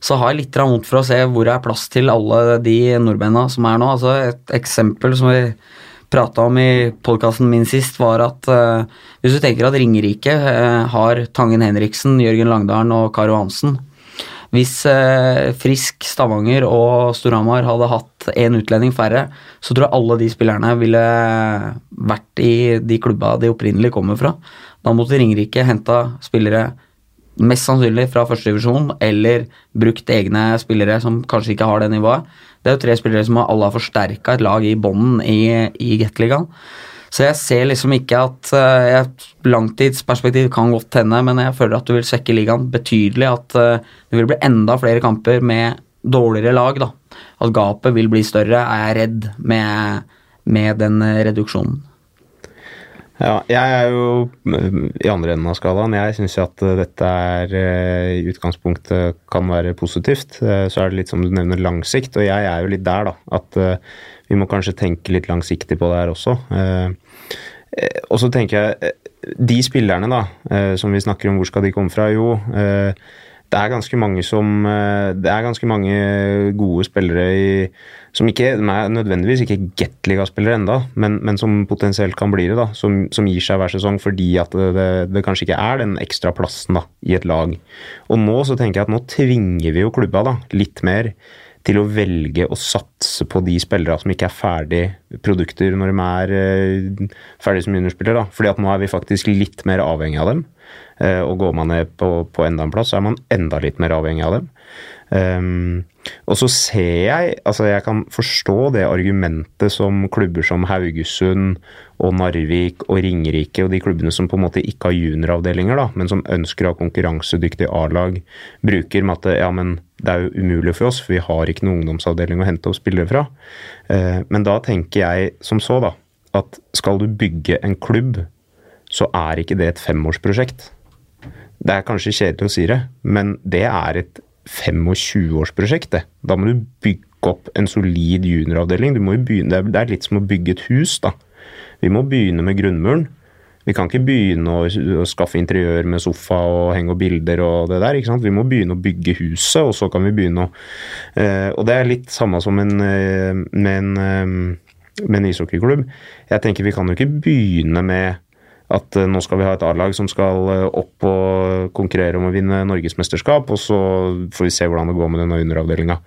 så har jeg litt vondt for å se hvor det er plass til alle de nordmennene som er nå. Altså et eksempel som vi prata om i podkasten min sist, var at uh, hvis du tenker at Ringerike uh, har Tangen Henriksen, Jørgen Langdalen og Karo Hansen Hvis uh, Frisk, Stavanger og Storhamar hadde hatt én utlending færre, så tror jeg alle de spillerne ville vært i de klubba de opprinnelig kommer fra. Da måtte Ringerike henta spillere mest sannsynlig fra førstedivisjon, eller brukt egne spillere som kanskje ikke har det nivået. Det er jo tre spillere som alle har forsterka et lag i bånden i, i Gateligaen. Så jeg ser liksom ikke at uh, Langtidsperspektiv kan godt hende, men jeg føler at du vil svekke ligaen betydelig. At uh, det vil bli enda flere kamper med dårligere lag. da. At gapet vil bli større, er jeg redd med, med den reduksjonen. Ja, jeg er jo i andre enden av skalaen. Jeg syns at dette er i utgangspunktet kan være positivt. Så er det litt som du nevner lang sikt, og jeg er jo litt der, da. At vi må kanskje tenke litt langsiktig på det her også. Og så tenker jeg De spillerne da, som vi snakker om, hvor skal de komme fra? Jo, det er ganske mange som Det er ganske mange gode spillere i som ikke nødvendigvis ikke Gateliga-spillere enda, men, men, som potensielt kan bli det. da, Som, som gir seg hver sesong fordi at det, det, det, kanskje ikke er den ekstra plassen da, i et lag. Og nå så tenker jeg at nå tvinger vi jo klubba da, litt mer til å velge å satse på de spillere som ikke er ferdig produkter når de er eh, ferdig som juniorspillere. Fordi at nå er vi faktisk litt mer avhengig av dem. Eh, og går man ned på, på enda en plass, så er man enda litt mer avhengig av dem. Um, og så ser jeg Altså, jeg kan forstå det argumentet som klubber som Haugesund og Narvik og Ringerike og de klubbene som på en måte ikke har junioravdelinger, da, men som ønsker å ha konkurransedyktig A-lag, bruker med at ja, men det er jo umulig for oss, for vi har ikke noen ungdomsavdeling å hente opp spillere fra. Uh, men da tenker jeg som så, da, at skal du bygge en klubb, så er ikke det et femårsprosjekt. Det er kanskje kjedelig å si det, men det er et 25-årsprosjekt. Da må du bygge opp en solid junioravdeling. Begynne, det er litt som å bygge et hus. da. Vi må begynne med grunnmuren. Vi kan ikke begynne å, skaffe interiør med sofa og henge og bilder og det der. ikke sant? Vi må begynne å bygge huset, og så kan vi begynne å eh, Og det er litt samme som en, eh, med en, eh, med en ishockeyklubb. Jeg tenker vi kan jo ikke begynne med at uh, nå skal vi ha et A-lag som skal uh, opp og konkurrere om å vinne norgesmesterskap, og så får vi se hvordan det går med denne underavdelinga.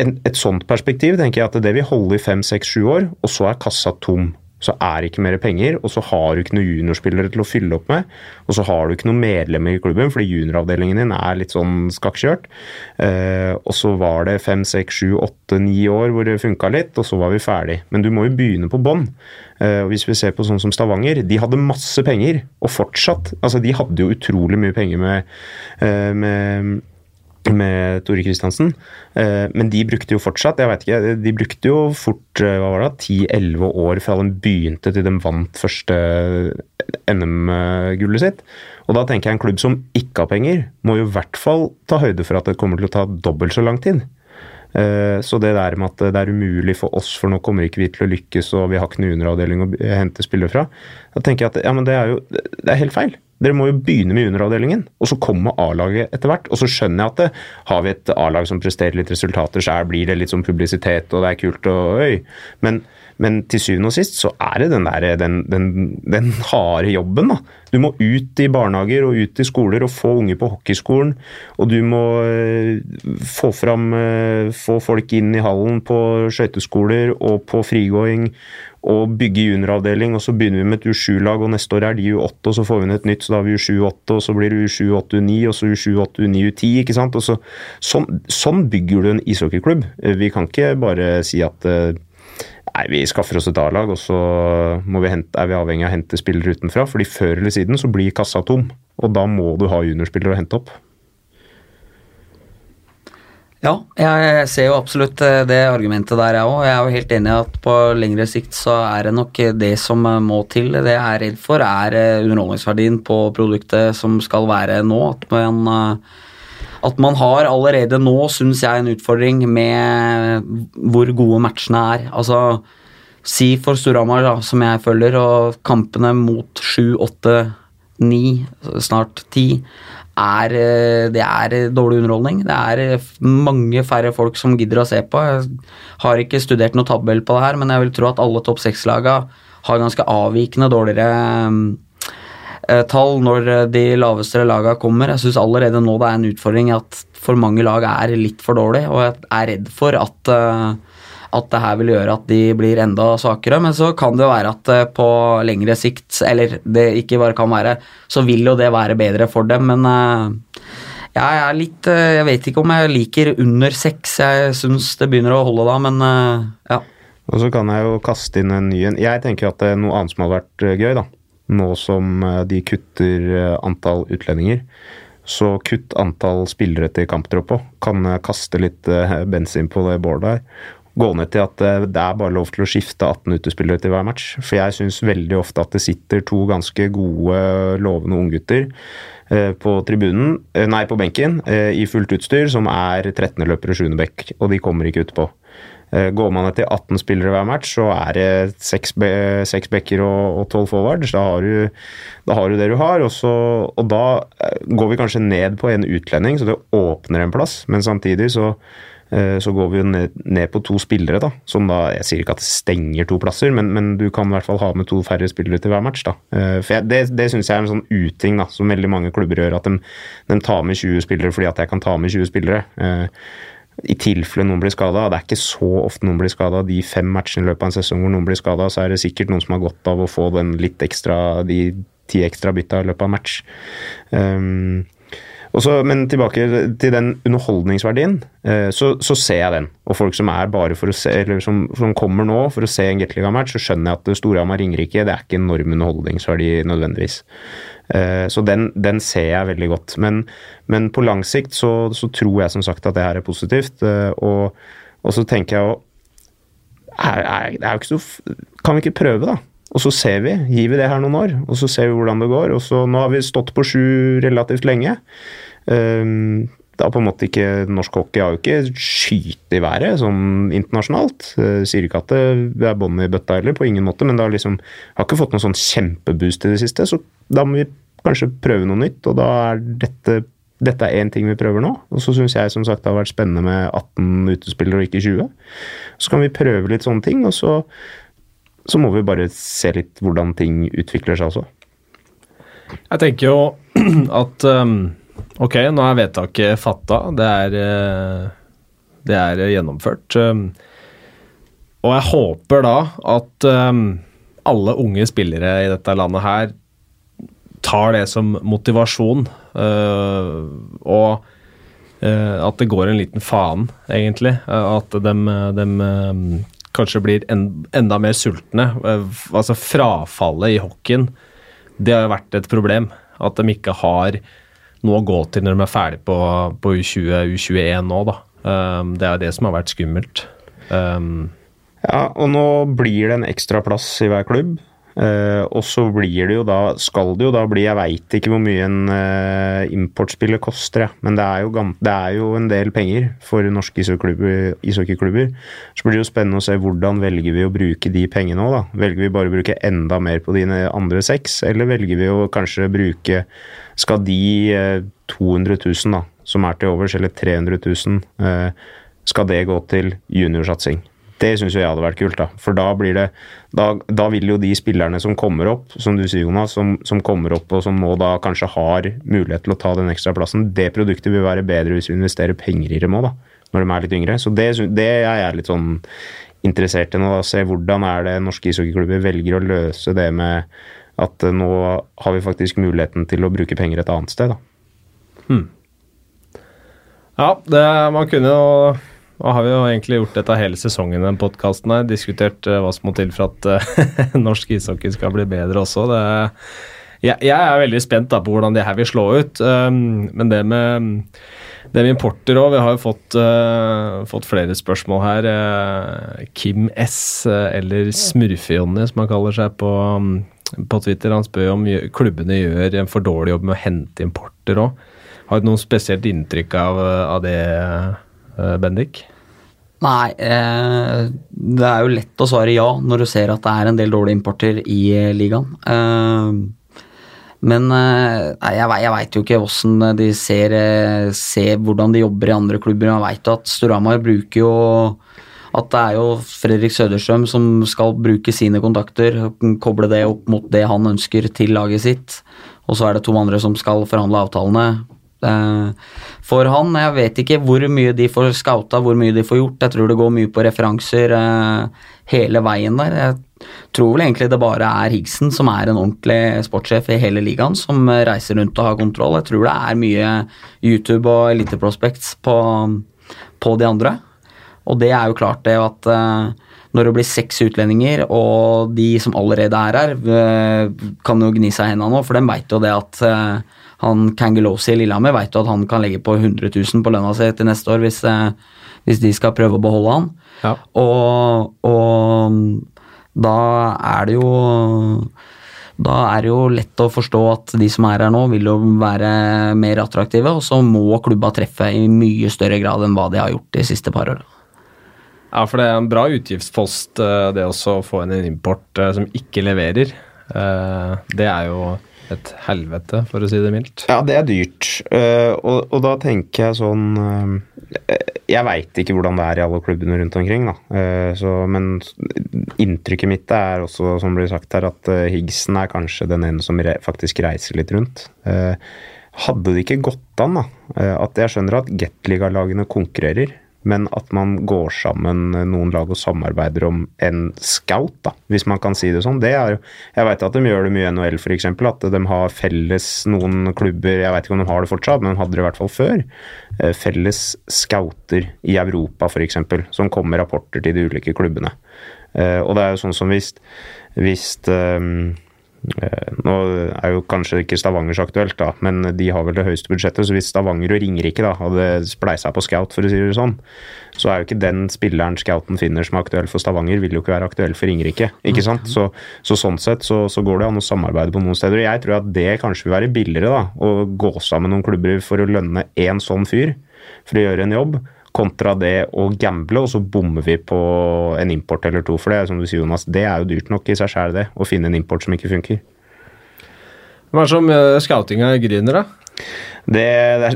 Et sånt perspektiv tenker jeg at det vil holde i fem, seks, sju år, og så er kassa tom så er det ikke mer penger, og så har du ikke noen juniorspillere til å fylle opp med. Og så har du ikke noen medlemmer i klubben, fordi junioravdelingen din er litt sånn skakkjørt. Eh, og så var det fem, seks, sju, åtte, ni år hvor det funka litt, og så var vi ferdig. Men du må jo begynne på bånn. Eh, hvis vi ser på sånn som Stavanger, de hadde masse penger, og fortsatt. Altså, de hadde jo utrolig mye penger med, eh, med med Tore Kristiansen. Eh, men de brukte jo fortsatt jeg vet ikke, de brukte jo fort eh, hva var det, 10-11 år fra de begynte til de vant første NM-gullet sitt. Og da tenker jeg en klubb som ikke har penger, må jo i hvert fall ta høyde for at det kommer til å ta dobbelt så lang tid. Eh, så det der med at det er umulig for oss, for nå kommer ikke vi til å lykkes og vi har ikke noen underavdeling å hente spillere fra, da tenker jeg at ja, men det er jo det er helt feil. Dere må jo begynne med underavdelingen, og så kommer A-laget etter hvert. Og så skjønner jeg at det, har vi et A-lag som presterer litt resultater, så blir det litt sånn publisitet, og det er kult og øy. Men, men til syvende og sist så er det den, der, den, den, den harde jobben. da. Du må ut i barnehager og ut i skoler og få unge på hockeyskolen. Og du må øh, få fram øh, Få folk inn i hallen på skøyteskoler og på frigåing og bygge junioravdeling, og så begynner vi med et U7-lag, og neste år er de U8, og så får vi inn et nytt, så da har vi U7-8, og så blir det U7-8, U9, og så U7-8, U9, U10, ikke sant. Så, sånn, sånn bygger du en ishockeyklubb. Vi kan ikke bare si at eh, Nei, vi skaffer oss et A-lag, og så vi hente, er vi avhengig av å hente spillere utenfra. fordi før eller siden så blir kassa tom, og da må du ha juniorspillere å hente opp. Ja, jeg ser jo absolutt eh, det argumentet der, jeg òg. Jeg er jo helt enig i at på lengre sikt så er det nok det som eh, må til. Det jeg er redd for, er eh, underholdningsverdien på produktet som skal være nå. At man, at man har allerede nå, syns jeg, en utfordring med hvor gode matchene er. Altså, si for Storhamar, som jeg følger, og kampene mot 7, 8, 9, snart 10 er, eh, det er dårlig underholdning. Det er eh, mange færre folk som gidder å se på. Jeg har ikke studert noe tabell på det her, men jeg vil tro at alle topp seks-laga har ganske avvikende dårligere eh, tall når de laveste laga kommer. Jeg syns allerede nå det er en utfordring at for mange lag er litt for dårlig, og jeg er redd for at at det her vil gjøre at de blir enda svakere. Men så kan det jo være at på lengre sikt, eller det ikke bare kan være, så vil jo det være bedre for dem. Men ja, jeg er litt Jeg vet ikke om jeg liker under seks. Jeg syns det begynner å holde da, men ja. Og så kan jeg jo kaste inn en ny en. Jeg tenker at det er noe annet som hadde vært eh, gøy, da. Nå som eh, de kutter eh, antall utlendinger. Så kutt antall spillere til kamptropp òg. Kan kaste litt bensin på det bålet der. Gå ned til at det er bare lov til å skifte 18 utespillere til hver match. For jeg syns veldig ofte at det sitter to ganske gode, lovende unggutter på tribunen, nei, på benken i fullt utstyr, som er 13. løpere 7. bekk, og de kommer ikke utpå. Eh, går man til 18 spillere hver match, så er det seks, be backer og tolv forwards. Da har, da har, du, det du har. Og, så, og, da eh, går vi kanskje ned på en utlending, så det åpner en plass. Men samtidig så, eh, så går vi jo ned, på to spillere, da. Som da Jeg sier ikke at det stenger to plasser, men, men du kan i hvert fall ha med to færre spillere til hver match, da. For jeg, det, det syns jeg er en sånn uting, da, som veldig mange klubber gjør. At de, de tar med 20 spillere fordi at jeg kan ta med 20 spillere i tilfelle noen blir skada. Det er ikke så ofte noen blir skada. De fem matchene i løpet av en sesong hvor noen blir skada, så er det sikkert noen som har godt av å få den litt ekstra, de ti ekstra bytta i løpet av en match. Um, også, men tilbake til den underholdningsverdien, uh, så, så, ser jeg den. Og folk som er bare for å se, eller som, som kommer nå for å se en Gateliga-match, så skjønner jeg at Storhamar-Ringerike det er ikke enorm underholdningsverdi nødvendigvis. Eh, så den, den, ser jeg veldig godt. Men, men på lang sikt så, så, tror jeg som sagt at det her er positivt. Eh, og, og så tenker jeg jo Kan vi ikke prøve, da? Og så ser vi. Gir vi det her noen år, og så ser vi hvordan det går. Og så, nå har vi stått på sju relativt lenge. Um, det har på en måte ikke, Norsk hockey har jo ikke skyte i været sånn internasjonalt. Uh, sier ikke at det er bånn i bøtta heller, på ingen måte, men det har liksom har ikke fått noen sånn kjempeboost i det siste. Så da må vi kanskje prøve noe nytt, og da er dette dette er én ting vi prøver nå. Og så syns jeg som sagt det har vært spennende med 18 utespillere og ikke 20. Så kan vi prøve litt sånne ting, og så, så må vi bare se litt hvordan ting utvikler seg også. Jeg tenker jo at um, ok, nå er vedtaket fatta. Det er, eh, det er gjennomført. Um, og jeg håper da at um, alle unge spillere i dette landet her tar det som motivasjon. Uh, og uh, at det går en liten faen, egentlig. At de, de kanskje blir en, enda mer sultne. altså Frafallet i hockeyen, det har jo vært et problem. At de ikke har noe å gå til når de er ferdig på, på U20, U21 nå, da. det er det som har vært skummelt. Um, ja, og nå blir det en ekstra plass i hver klubb. Uh, og så blir det jo da, skal det jo da bli Jeg veit ikke hvor mye en uh, importspiller koster, jeg. men det er, jo, det er, jo, en del penger for norske ishockeyklubber. Så blir det jo spennende å se hvordan velger vi å bruke de pengene òg, da. Velger vi bare å bruke enda mer på dine andre seks, eller velger vi å kanskje bruke Skal de uh, 200 000 da, som er til overs, eller 300 000, skal det gå til juniorsatsing? Det syns jeg hadde vært kult, da. For da blir det da, da, vil jo de spillerne som kommer opp, som du sier, Jonas, som, som, kommer opp og som nå da kanskje har mulighet til å ta den ekstra plassen, det produktet vil være bedre hvis vi investerer penger i dem òg, da. Når de er litt yngre. Så det, det er jeg litt sånn interessert i nå. da, Se hvordan er det norske ishockeyklubber velger å løse det med at nå har vi faktisk muligheten til å bruke penger et annet sted, da. Hmm. Ja, det, man kunne jo nå har vi jo egentlig gjort dette hele sesongen, den podkasten her. Diskutert uh, hva som må til for at uh, norsk ishockey skal bli bedre også. Det, jeg, jeg, er veldig spent da, på hvordan det her vil slå ut. Um, men det med, det med importer òg Vi har jo fått, uh, fått, flere spørsmål her. Kim S, eller Smurfe-Jonny, som han kaller seg på, um, på Twitter, han spør om klubbene gjør en for dårlig jobb med å hente importer òg. Har du noe spesielt inntrykk av, av det? Eh, Bendik? Nei, eh, det er jo lett å svare ja når du ser at det er en del dårlige importer i eh, ligaen. Men nei, jeg, jeg veit jo ikke hvordan de ser, ser, hvordan de jobber i andre klubber. Jeg veit at Storhamar bruker jo at det er jo Fredrik Søderstrøm som skal bruke sine kontakter, koble det opp mot det han ønsker til laget sitt. Og så er det to andre som skal forhandle avtalene. For han. Jeg vet ikke hvor mye de får scouta, hvor mye de får gjort. Jeg tror det går mye på referanser hele veien der. Jeg tror vel egentlig det bare er Higgsen som er en ordentlig sportssjef i hele ligaen, som reiser rundt og har kontroll. Jeg tror det er mye YouTube og Elite Prospects på, på de andre. Og det er jo klart det at når det blir seks utlendinger, og de som allerede er her, kan jo gni seg i hendene nå, for de veit jo det at han Kangelosi i Lillehammer vet jo at han kan legge på 100 000 på lønna si til neste år hvis, hvis de skal prøve å beholde han. Ja. Og, og, da er det jo da er det jo lett å forstå at de som er her nå, vil jo være mer attraktive, og så må klubba treffe i mye større grad enn hva de har gjort de siste par åra. Ja, for det er en bra utgiftspost, det det å få inn en import eh, som ikke leverer. Eh, det er jo et helvete, for å si det mildt. Ja, det er dyrt. Uh, og, og, da tenker jeg sånn uh, Jeg veit ikke hvordan det er i alle klubbene rundt omkring, da. Uh, så, men inntrykket mitt er også, som blir sagt her, at Higgsen er kanskje den ene som re faktisk reiser litt rundt. hadde det ikke gått an, da, at jeg skjønner at Gateliga-lagene konkurrerer, men at man går sammen noen lag og samarbeider om en scout, da, hvis man kan si det sånn. Det er jeg vet at de gjør det mye i NHL, f.eks. At de har felles noen klubber Jeg vet ikke om de har det fortsatt, men de hadde det i hvert fall før. Eh, felles scouter i Europa, f.eks., som kommer med rapporter til de ulike klubbene. Eh, og det er jo sånn som hvis, hvis um, Eh, nå er jo kanskje ikke Stavanger så aktuelt, da, men de har vel det høyeste budsjettet. Så hvis Stavanger og Ringerike da, hadde spleisa på scout, for å si det sånn, så er jo ikke den spilleren scouten finner som er aktuell for Stavanger, vil jo ikke være aktuell for Ringerike. ikke sant? Så, så sånn sett så, så, går det an å samarbeide på noen steder. og Jeg tror at det kanskje vil være billigere, da, å gå sammen noen klubber for å lønne én sånn fyr for å gjøre en jobb kontra det å gamble, og så bommer vi på en import eller to. For det er som du sier, Jonas, det er jo dyrt nok i seg sjæl, det. Å finne en import som ikke funker. Hva er det som uh, scoutinga griner, da? Det,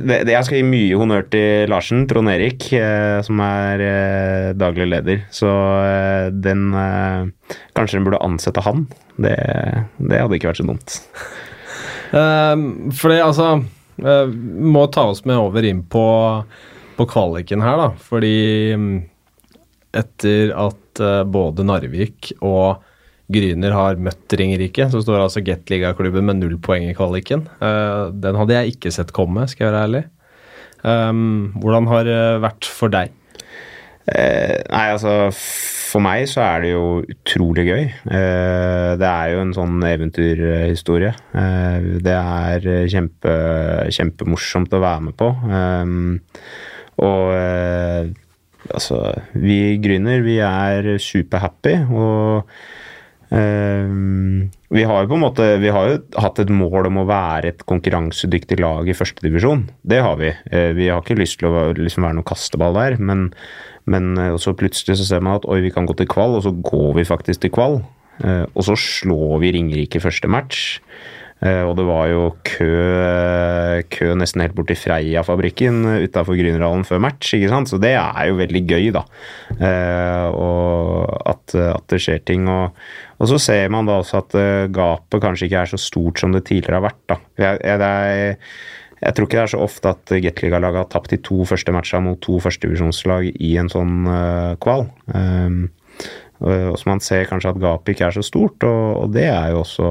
det, det, jeg skal gi mye honnør til Larsen, Trond Erik, eh, som er eh, daglig leder. Så eh, den eh, Kanskje den burde ansette han. Det, det, hadde ikke vært så dumt. Uh, fordi altså uh, Må ta oss med over inn på på kvaliken her, da. Fordi mm, etter at uh, både Narvik og Gryner har møtt Ringerike, så står altså Gateligaklubben med null poeng i kvaliken. Uh, den hadde jeg ikke sett komme, skal jeg være ærlig. Um, hvordan har det vært for deg? Eh, nei, altså For meg så er det jo utrolig gøy. Eh, det er jo en sånn eventyrhistorie. Eh, det er kjempe, kjempemorsomt å være med på. Og eh, altså Vi gründer, vi er superhappy, og eh, vi har jo på en måte Vi har jo hatt et mål om å være et konkurransedyktig lag i førstedivisjon. Det har vi. Eh, vi har ikke lyst til å liksom være noen kasteball der, men, men eh, så plutselig så ser man at oi, vi kan gå til kvall, og så går vi faktisk til kvall. Og så slår vi Ringerike første match. Eh, og det var jo kø, kø nesten helt bort til Freia-fabrikken utafor Grünerhallen før match. ikke sant? Så det er jo veldig gøy, da. Eh, og at, at, det skjer ting. Og, og, så ser man da også at eh, gapet kanskje ikke er så stort som det tidligere har vært. da. Jeg, jeg, jeg tror ikke det er så ofte at Gateliga-laget har tapt de to første matchene mot to førstedivisjonslag i en sånn uh, kval. Um, og så man ser kanskje at gapet ikke er så stort, og, og det er jo også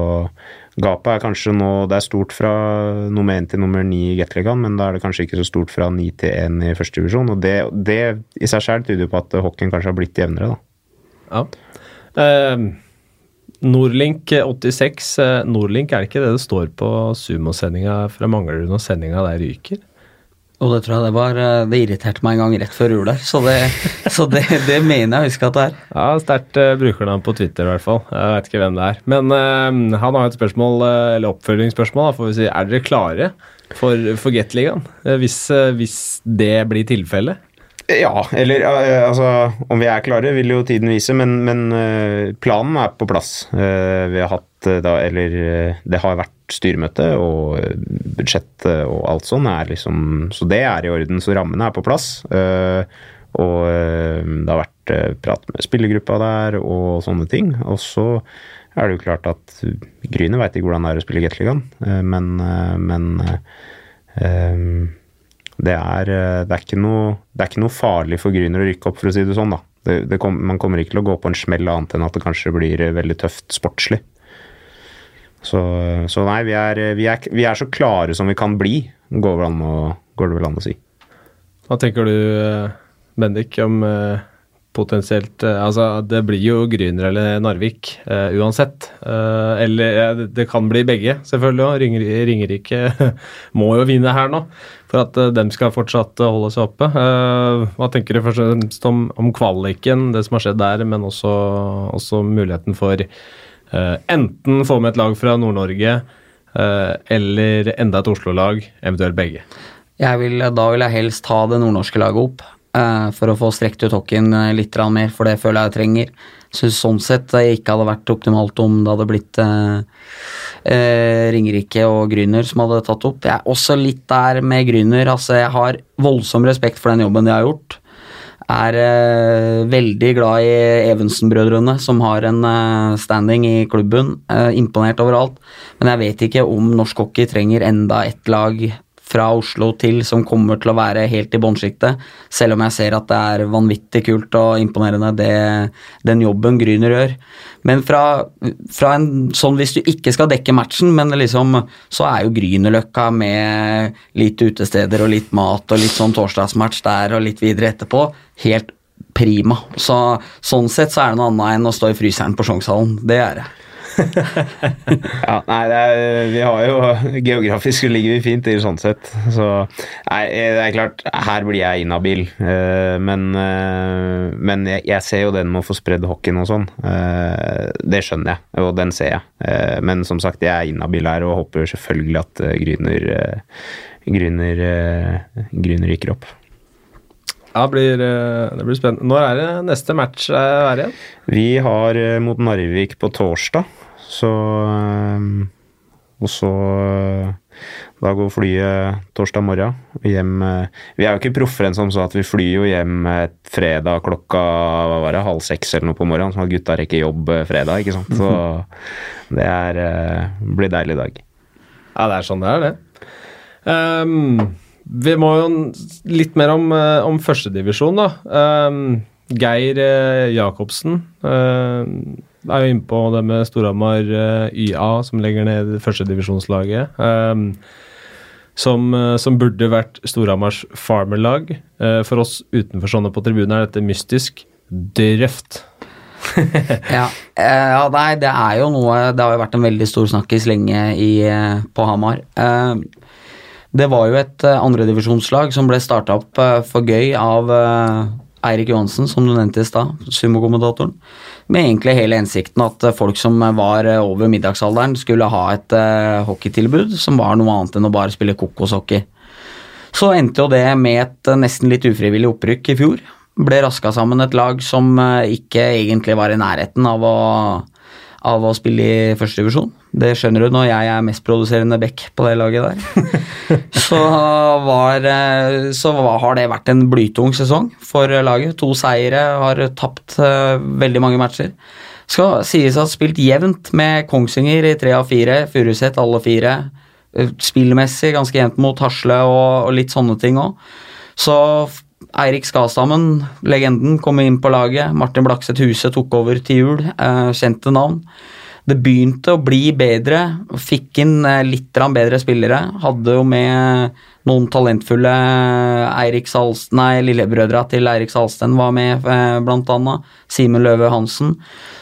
Gapet er kanskje nå Det er stort fra nummer én til nummer ni i Gateligaen, men da er det kanskje ikke så stort fra ni til én i første divisjon. Og det, det i seg selv tyder på at hockeyen kanskje har blitt jevnere, da. Ja. Eh, Nordlink 86. Eh, Nordlink, er det ikke det det står på sumosendinga fra Manglerud når sendinga der ryker? Og det tror jeg det var eh, Det irriterte meg en gang rett før jul der, så det, så det, det mener jeg å huske at det er. Ja, sterkt uh, brukernavn på Twitter i hvert fall. Jeg vet ikke hvem det er. Men uh, han har et spørsmål, uh, eller oppfølgingsspørsmål, da, får vi si. Er dere klare for, for Gateligaen? Uh, hvis, hvis det blir tilfellet? Ja, eller altså Om vi er klare, vil jo tiden vise, men, men planen er på plass. Vi har hatt da, eller det har vært styremøte og budsjettet og alt sånn er liksom Så det er i orden, så rammene er på plass. Eh, og eh, det har vært eh, prat med spillergruppa der og sånne ting. Og så er det jo klart at Gryner veit ikke hvordan det er å spille Gateligaen, men, men det, er, det, er ikke noe, det er ikke noe farlig for Gryner å rykke opp, for å si det sånn. da. Det, det kom, man kommer ikke til å gå på en smell annet enn at det kanskje blir veldig tøft sportslig. Så, så nei, vi er, vi, er, vi er, så klare som vi kan bli, går det, å, går det vel an å si. Hva tenker du, Bendik, om potensielt eh, Altså, det blir jo Gryner eller Narvik uh, uansett. Uh, eller ja, det kan bli begge, selvfølgelig òg. Ringer, Ringerike må jo vinne her nå for at uh, dem skal fortsatt holde seg oppe. hva tenker du først og fremst om, om, kvaliken, det som har skjedd der, men også, også muligheten for enten få med et lag fra Nord-Norge eller enda et Oslo-lag, eventuelt begge? Vil, da vil jeg helst ha det nordnorske laget opp. Uh, for å få strekt ut hockeyen uh, litt mer, for det føler jeg jeg trenger. Syns sånn sett det ikke hadde vært optimalt om det hadde blitt uh, Ringerike og Gryner som hadde tatt opp. Jeg er også litt der med Gryner. Altså, jeg har voldsom respekt for den jobben de har gjort. Er veldig glad i Evensen-brødrene, som har en standing i klubben. imponert overalt. Men jeg vet ikke om norsk hockey trenger enda ett lag fra Oslo til som kommer til å være helt i bånnsjiktet. Selv om jeg ser at det er vanvittig kult og imponerende, det, den jobben Gryner gjør. Men fra, fra, en sånn hvis du ikke skal dekke matchen, men liksom, så er jo Grünerløkka med litt utesteder og litt mat og litt sånn torsdagsmatch der og litt videre etterpå, helt prima. Så, sånn sett så er det noe annet enn å stå i fryseren på Sjongshallen. Det er det. ja, nei, er, vi har jo Geografisk ligger vi fint til sånn sett. Så nei, det er klart, her blir jeg inhabil. Uh, men, uh, men jeg, jeg, ser jo den med å få spredd hockeyen og sånn. Det skjønner jeg, og den ser jeg. men som sagt, jeg er inhabil her og håper selvfølgelig at Gryner, Gryner, Gryner rykker opp. Ja, blir, det blir spennende. Når er det neste match er igjen? Vi har mot Narvik på torsdag. Så ehm, Og så eh, Da går flyet torsdag morgen hjem eh, Vi er jo ikke proffere enn som så at vi flyr jo hjem fredag klokka hva var det, halv seks eller noe på morgenen, at gutta rekker jobb eh, fredag, ikke sant. Så det er, blir deilig dag. Ja, det er sånn det er, det. Um, vi må jo litt mer om, om førstedivisjon, da. Um, Geir Jacobsen. Uh, er jo inne på det med Storhamar uh, eh, YA, som legger ned førstedivisjonslaget. Um, som, uh, som, burde vært Storhamars farmerlag. Uh, for oss utenfor sånne på tribunen er dette mystisk drøft. ja, ja, nei, det er jo noe Det har jo vært en veldig stor snakkis lenge i, på Hamar. det var jo et andredivisjonslag som ble starta opp for gøy av Eirik Johansen, som du nevnte i stad, sumokommentatoren med egentlig hele hensikten at folk som var over middagsalderen, skulle ha et uh, hockeytilbud som var noe annet enn å bare spille kokoshockey. Så endte jo det med et uh, nesten litt ufrivillig opprykk i fjor. Ble raska sammen et lag som uh, ikke egentlig var i nærheten av å av å spille i førstedivisjon. Det skjønner du når jeg er mestproduserende back på det laget der. så, var, eh, så har det vært en blytung sesong for laget. To seire, har tapt uh, veldig mange matcher. Skal sies å ha spilt jevnt med Kongsvinger i tre av fire, Furuset alle fire. Eh, spillmessig ganske jevnt mot Hasle og, og litt sånne ting òg. Så Eirik Skastammen, legenden, kom inn på laget. Martin Blakseth Huse tok over til jul. Uh, kjente navn. Det begynte å bli bedre. Fikk inn eh, litt bedre spillere. Hadde jo med noen talentfulle Eirik Salsten, nei, lillebrødra til Eirik Salsten var med, eh, blant annet. Simen Løve Hansen.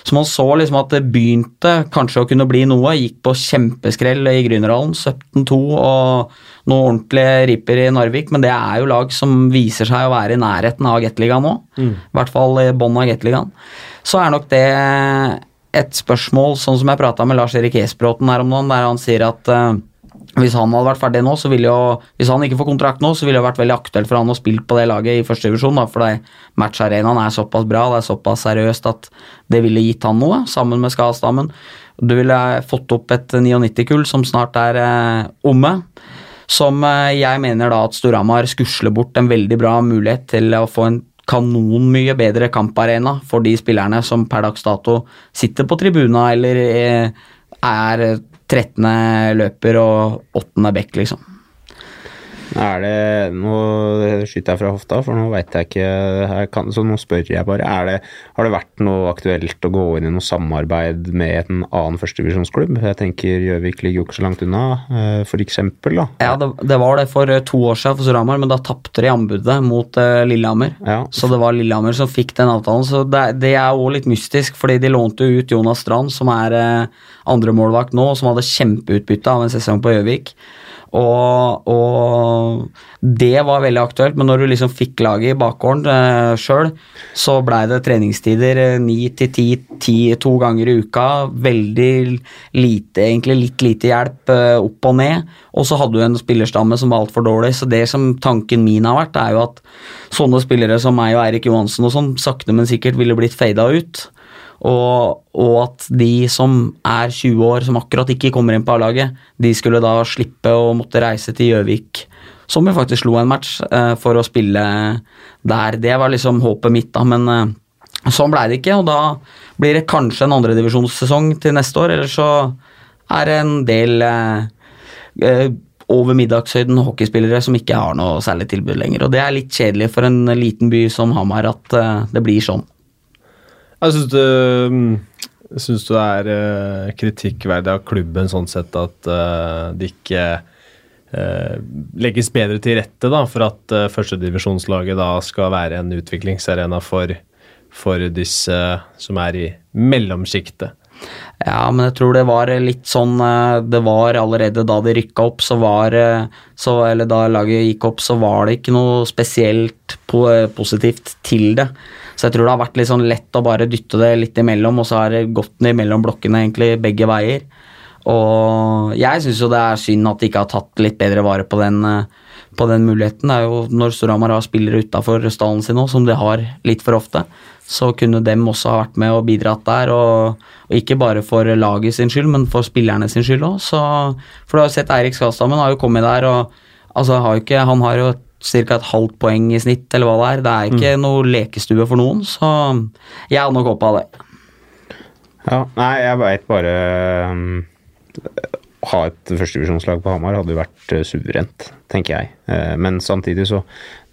Så man så liksom at det begynte kanskje å kunne bli noe. Gikk på kjempeskrell i Grünerhallen, 17-2 og noe ordentlige ripper i Narvik. Men det er jo lag som viser seg å være i nærheten av Gateligaen nå. Mm. I hvert fall i bånn av Gateligaen. Så er nok det et spørsmål, sånn som jeg prata med Lars Erik Esbråten her om dagen, der han sier at uh, hvis han hadde vært ferdig nå, så ville jo Hvis han ikke får kontrakt nå, så ville det vært veldig aktuelt for han å spille på det laget i første divisjon, da, for matcharenaen er såpass bra, det er såpass seriøst at det ville gitt han noe, sammen med Skadestammen. Du ville fått opp et 99-kull som snart er eh, omme. Som eh, jeg mener da at Storhamar skusler bort en veldig bra mulighet til å få en kanonmye bedre kamparena for de spillerne som per dags dato sitter på tribuna eller eh, er 13. løper og 8. back, liksom. Er det Nå skyter jeg fra hofta, for nå veit jeg ikke jeg kan, Så nå spør jeg bare. Det, har det vært noe aktuelt å gå inn i noe samarbeid med en annen førstevisjonsklubb? Jeg tenker Gjøvik ligger jo ikke så langt unna, eh, for eksempel, da. Ja, det, det var det for eh, to år siden for Storhamar, men da tapte de anbudet mot uh, Lillehammer. Ja. Så det var Lillehammer som fikk den avtalen. Så det, det er òg litt mystisk, fordi de lånte ut Jonas Strand, som er andremålvakt nå, som hadde kjempeutbytte av en sesong på Gjøvik. Og, og, det var veldig aktuelt, men når du liksom fikk laget i bakgården eh, sjøl, så blei det treningstider ni til ti, ti to ganger i uka. Veldig lite, egentlig litt lite hjelp eh, opp og ned. Og så hadde du en spillerstamme som var altfor dårlig, så det som tanken min har vært, er jo at sånne spillere som meg og Eirik Johansen og sånn, sakte, men sikkert ville blitt fada ut. Og, og, at de som er 20 år, som akkurat ikke kommer inn på A-laget, de skulle da slippe å måtte reise til Gjøvik, som jo faktisk slo en match, eh, for å spille der. Det var liksom håpet mitt, da, men eh, sånn blei det ikke. Og da blir det kanskje en andredivisjonssesong til neste år, eller så er det en del eh, over middagshøyden hockeyspillere som ikke har noe særlig tilbud lenger. Og det er litt kjedelig for en liten by som Hamar at det blir sånn. Jeg syns du, syns du det er uh, kritikkverdig av klubben sånn sett at uh, det ikke uh, legges bedre til rette da, for at uh, førstedivisjonslaget da skal være en utviklingsarena for, for disse som er i mellomsjiktet? Ja, men jeg tror det var litt sånn Det var allerede da de rykka opp, så var så, Eller da laget gikk opp, så var det ikke noe spesielt positivt til det. Så jeg tror det har vært litt sånn lett å bare dytte det litt imellom, og så har det gått ned mellom blokkene egentlig begge veier. Og jeg syns jo det er synd at de ikke har tatt litt bedre vare på den, eh, på den muligheten. Det er jo Når Storhamar har spillere utafor stallen sin nå, som de har litt for ofte, så kunne dem også ha vært med og bidratt der. Og, og ikke bare for laget sin skyld, men for spillerne sin skyld òg. For du har jo sett Eirik Skastammen har jo kommet der, og altså, har ikke, han har jo et ca. et halvt poeng i snitt, eller hva det er. Det er ikke mm. noe lekestue for noen, så jeg hadde nok håpa det. Ja, nei, jeg veit bare um, Ha et førstevisjonslag på Hamar hadde jo vært uh, suverent, tenker jeg. Uh, men samtidig så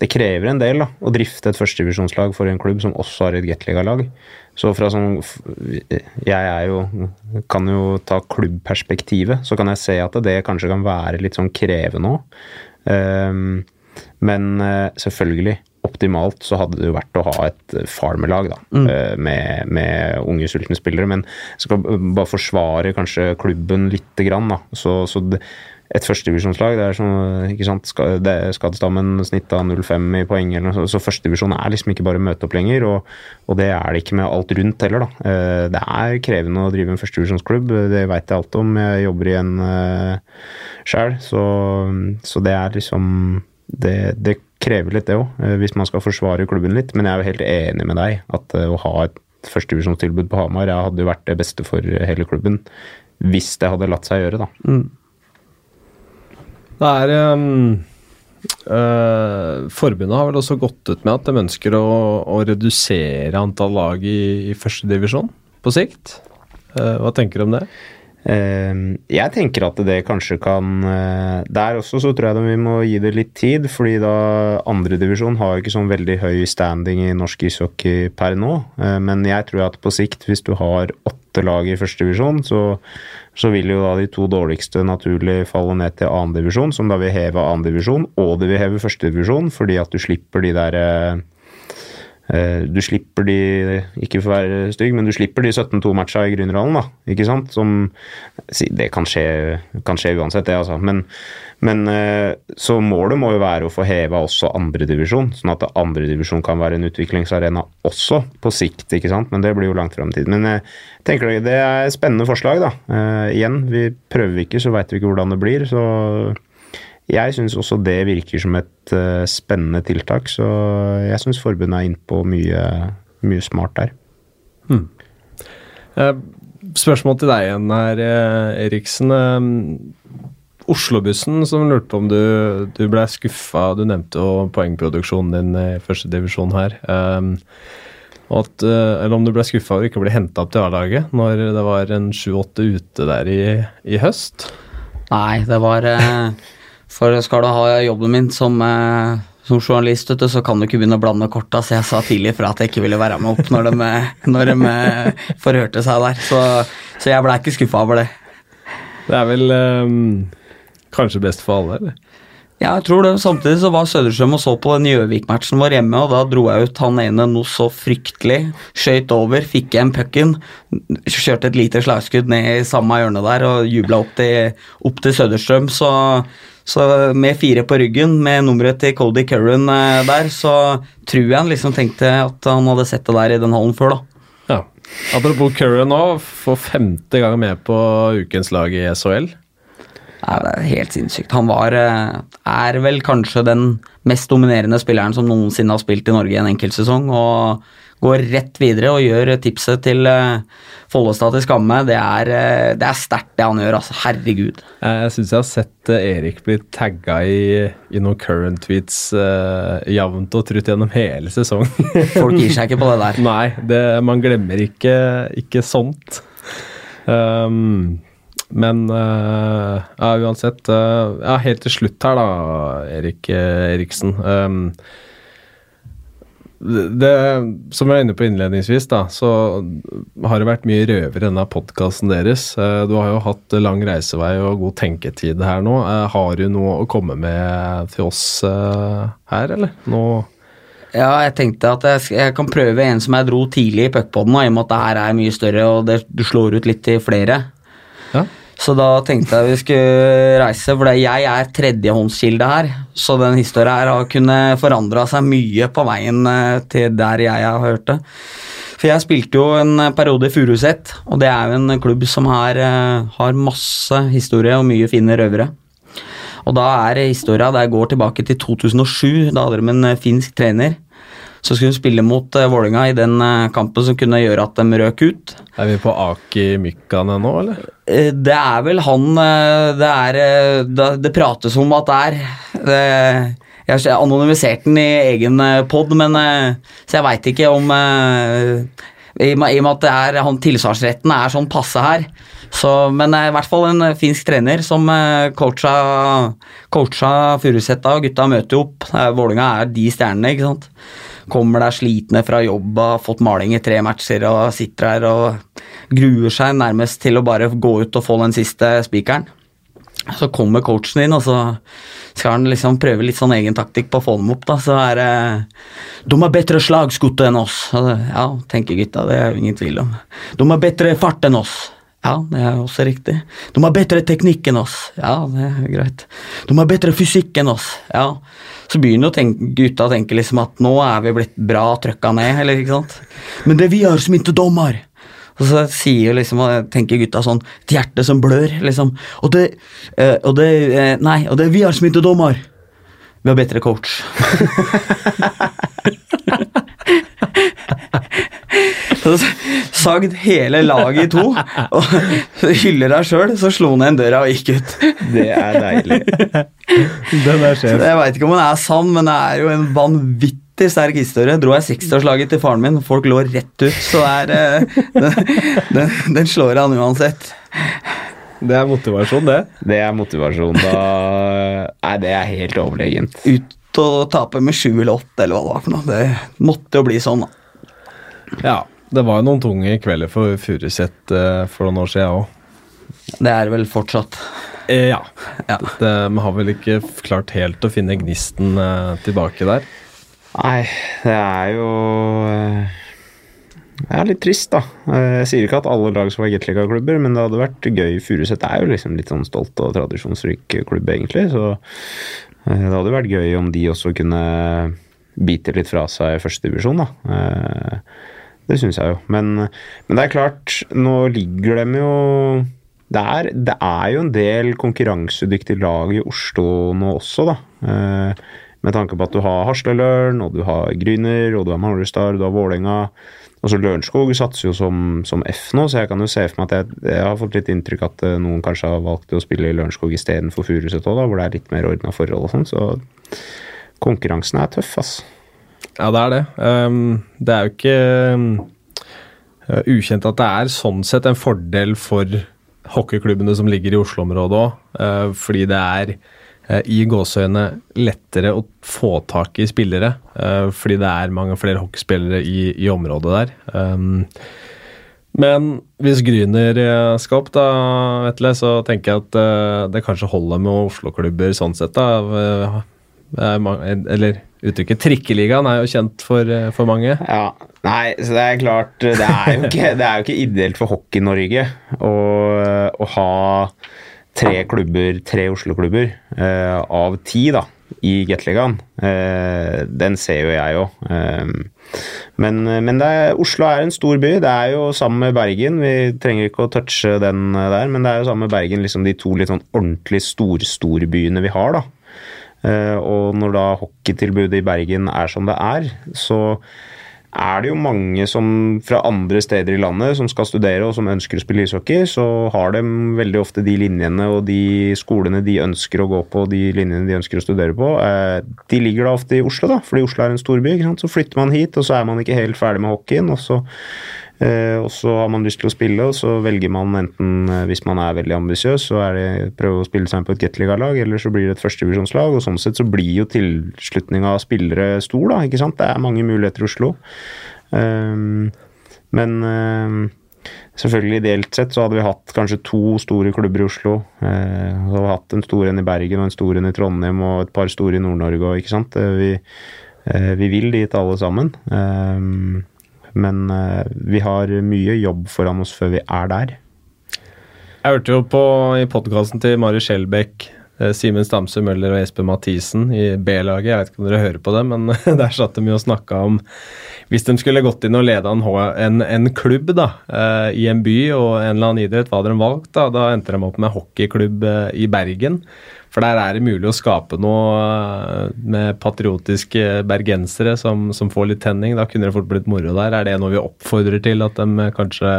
Det krever en del da, å drifte et førstevisjonslag for en klubb som også har et Gateliga-lag. Så fra sånn Jeg er jo Kan jo ta klubbperspektivet, så kan jeg se at det kanskje kan være litt sånn krevende òg. Um, men uh, selvfølgelig, optimalt så hadde det jo vært å ha et eh, farmerlag da, mm. uh, med, med, unge, sultne spillere. Men jeg skal bare forsvare kanskje klubben lite grann. Da. Så, så det, et førstedivisjonslag. Det er som, ikke sant, Skadestammen snitta 0,5 i poeng, eller noe, så førstedivisjon er liksom ikke bare møte opp lenger. Og, og, det er det ikke med alt rundt heller, da. Det er krevende å drive en førstedivisjonsklubb, det veit jeg alt om. Jeg jobber i en uh, sjæl, så, så det er liksom det, det krever litt, det òg, eh, hvis man skal forsvare klubben litt. Men jeg er jo helt enig med deg at eh, å ha et førstevisjonstilbud på Hamar jeg hadde jo vært det beste for hele klubben. Hvis det hadde latt seg gjøre, da. Mm. Det er um, uh, Forbundet har vel også gått ut med at de ønsker å, å redusere antall lag i, i førstedivisjon på sikt. Uh, hva tenker du om det? Ehm, jeg tenker at det kanskje kan eh, Der også så tror jeg vi må gi det litt tid, fordi da andredivisjon har jo ikke sånn veldig høy standing i norsk ishockey per nå. Eh, men jeg tror at på sikt, hvis du har åtte lag i førstedivisjon, så, så vil jo da de to dårligste naturlig falle ned til annendivisjon, som da vil heve annendivisjon, og det vil heve førstedivisjon, fordi at du slipper de der eh, du slipper de ikke for å være stygg, men du slipper de 17-2-matcha i Grünerhallen, da. Ikke sant? Som Det kan skje, kan skje uansett, det, altså. Men, men, eh, så målet må jo være å få heva også andredivisjon, sånn at andredivisjon kan være en utviklingsarena også, på sikt, ikke sant. Men det blir jo langt fram i tid. Men jeg tenker det er spennende forslag, da. Igjen, vi prøver ikke, så veit vi ikke hvordan det blir. så jeg syns også det virker som et uh, spennende tiltak, så jeg syns forbundet er innpå mye, mye smart der. Hmm. Uh, spørsmål til deg igjen her, uh, Eriksen. Oslobussen som lurte på om du, du ble skuffa Du nevnte jo poengproduksjonen din i første divisjon her. Um, at, eller om du ble skuffa over ikke å bli henta opp til A-laget når det var en sju-åtte ute der i, i, høst? Nei, det var For skal du ha jobben min som, eh, som journalist, du, så kan du ikke begynne å blande korta, så jeg sa tidlig fra at jeg ikke ville være med opp når de, eh, når de eh, forhørte seg der. Så, så jeg blei ikke skuffa over det. Det er vel um, kanskje best for alle, eller? Ja, jeg tror det. Samtidig så var Søderstrøm og så på den Gjøvik-matchen vår hjemme, og da dro jeg ut han ene noe så fryktelig. Skøyt over, fikk igjen pucken, kjørte et lite slagskudd ned i samme hjørne der og jubla opp opp til Søderstrøm. Så, så med fire på ryggen, med nummeret til Cody Curran eh, der, så tror jeg han liksom tenkte at han hadde sett det der i den hallen før, da. Ja. Apropos Curran nå, for femte gang med på ukens lag i SHL. Nei, det er helt sinnssykt. Han var eh, er vel kanskje den mest dominerende spilleren som noensinne har spilt i Norge i en enkeltsesong, og går rett videre og gjør tipset til eh, Follestad til skamme. Det er, eh, det er sterkt, det han gjør, altså. Herregud. Jeg syns jeg har sett eh, Erik bli tagga i, i noen current tweets uh, jevnt og trutt gjennom hele sesongen. Folk gir seg ikke på det der. Nei, det, man glemmer ikke, ikke sånt. Um, men uh, ja, uansett uh, ja, Helt til slutt her, da, Erik Eriksen. Um, det, som jeg var inne på innledningsvis, da, så har det vært mye røvere i denne podkasten deres. Eh, du har jo hatt lang reisevei og god tenketid her nå. Eh, har du noe å komme med til oss eh, her, eller? Nå ja, jeg tenkte at jeg, jeg, kan prøve en som jeg dro tidlig i puckpoden, i og med at det her er mye større og det, du slår ut litt til flere. Så da tenkte jeg vi skulle reise, for jeg er tredjehåndskilde her. Så den historien her har kunnet forandra seg mye på veien eh, til der jeg har hørt det. For jeg spilte jo en periode i Furuset, og det er jo en klubb som har, eh, har masse historie og mye fine røvere. Og da er historia Det går tilbake til 2007. Da hadde de en eh, finsk trener så skulle hun spille mot uh, Vålinga i den uh, kampen som kunne gjøre at de røk ut. Er vi på Aki Mykkane nå, eller? Uh, det er vel han Det er det, det, prates om at det er. Det, jeg har anonymisert den i egen pod, men så jeg veit ikke om i, og med at det er, han tilsvarsretten er sånn passe her. Så, men i hvert fall en finsk trener som coacha, coacha Furuset og gutta møter jo opp. Vålinga er de stjernene, ikke sant. Kommer der slitne fra jobb har fått maling i tre matcher og sitter her og gruer seg nærmest til å bare gå ut og få den siste spikeren. Så kommer coachen inn, og så skal han liksom prøve litt sånn egen taktikk på å få dem opp. da, Så er det De har bedre slagskutte enn oss. Ja, tenker gutta, det er jo ingen tvil om. De har bedre fart enn oss. Ja, det er også riktig. De har bedre teknikk enn oss. Ja, det er greit. De har bedre fysikk enn oss. Ja. Så begynner tenke, gutta å tenke liksom at nå er vi blitt bra trøkka ned, eller ikke sant. Men det vi har som ikke dommer og så sier liksom, tenker gutta sånn Et hjerte som blør, liksom. Og det, eh, og det eh, Nei, og det vi har som ikke dommer. Vi har bedre coach. Sagd hele laget i to og hyller deg sjøl, så slo han igjen døra og gikk ut. Det er deilig. Den er sjef. Jeg veit ikke om den er sann, men det er jo en vanvittig sterk historie. Dro jeg 60-årslaget til faren min, folk lå rett ut, så er, eh, den, den, den slår han uansett. Det er motivasjon, det. Det er motivasjon. Da Nei, det er helt overlegent. Ut og tape med sju eller åtte, eller hva det var for noe. Det måtte jo bli sånn, da. Ja, det var jo noen tunge kvelder for Furuset uh, for noen år siden òg. Det er vel fortsatt. Eh, ja. Ja. Det, Vi har vel ikke klart helt å finne gnisten uh, tilbake der. Nei, det er jo eh, Det er litt trist, da. Eh, Jeg sier ikke at alle lag skal være Gateliga-klubber, men det hadde vært gøy. Furuset er jo liksom litt sånn stolt og tradisjonsrik klubb, egentlig. Så eh, det hadde vært gøy om de også kunne bite litt fra seg i første divisjon, da. Det syns jeg jo. Men, men det er klart, nå ligger de jo det er, det er jo en del konkurransedyktige lag i Oslo nå også, da. Eh, med tanke på at du har Hasleløren, og du har Gryner, og du har Manglerstad, du har Vålerenga. Altså Lørenskog satser jo som, som F nå, så jeg kan jo se for meg at jeg, jeg har fått litt inntrykk at eh, noen kanskje har valgt å spille i Lørenskog istedenfor Furuset òg, hvor det er litt mer ordna forhold og sånn. Så konkurransen er tøff, ass. Ja, det er det. Um, det er jo ikke um, ukjent at det er sånn sett en fordel for hockeyklubbene som ligger i Oslo-området òg, uh, fordi det er uh, i gåseøyne lettere å få tak i spillere, uh, fordi det er mange flere hockeyspillere i, i området der. Um, men hvis Gryner eh, skal opp, da, Vetle, så tenker jeg at det kanskje holder med Oslo-klubber sånn sett. da. Eller uttrykket 'trikkeligaen' er jo kjent for, for mange. Ja, Nei, så det er klart Det er jo ikke, det er jo ikke ideelt for Hockey-Norge å, å, ha tre klubber, tre Oslo-klubber, uh, av ti da, i Gateligaen. Uh, den ser jo jeg òg. Eh, men, men er, Oslo er en stor by. Det er jo sammen med Bergen. Vi trenger ikke å touche den der, men det er jo sammen med Bergen liksom de to litt sånn ordentlig stor-storbyene vi har. da. Eh, og når da hockeytilbudet i Bergen er som det er, så er det jo mange som fra andre steder i landet som skal studere og som ønsker å spille ishockey, så har de veldig ofte de linjene og de skolene de ønsker å gå på, og de linjene de ønsker å studere på. Eh, de ligger da ofte i Oslo, da, fordi Oslo er en storby. Så flytter man hit, og så er man ikke helt ferdig med hockeyen. og så og så har man lyst til å spille, og så velger man enten, eh, hvis man er veldig ambisiøs, så er det prøve å spille seg inn på et Gateliga-lag, eller så blir det et førstedivisjonslag. Og sånn sett så blir jo tilslutninga av spillere stor, da. ikke sant? Det er mange muligheter i Oslo. Um, men um, selvfølgelig ideelt sett så hadde vi hatt kanskje to store klubber i Oslo. Eh, så hadde vi hatt en stor en i Bergen og en stor en i Trondheim og et par store i Nord-Norge ikke sant. Vi, eh, vi vil dit alle sammen. Um, men uh, vi har mye jobb foran oss før vi er der. Jeg hørte jo på i podkasten til Mari Skjelbæk, eh, Simen Stamse Møller og Espen Mathisen i B-laget. Jeg vet ikke om dere hører på det, men der satt de og snakka om hvis de skulle gått inn og leda en, en, en, klubb da, uh, i en by og en eller annen idrett, hva hadde de valgt? Da Da endte de opp med hockeyklubb i Bergen. For der er det mulig å skape noe eh, med patriotiske bergensere som, som får litt tenning. Da kunne det fort blitt moro der. Er det noe vi oppfordrer til at de kanskje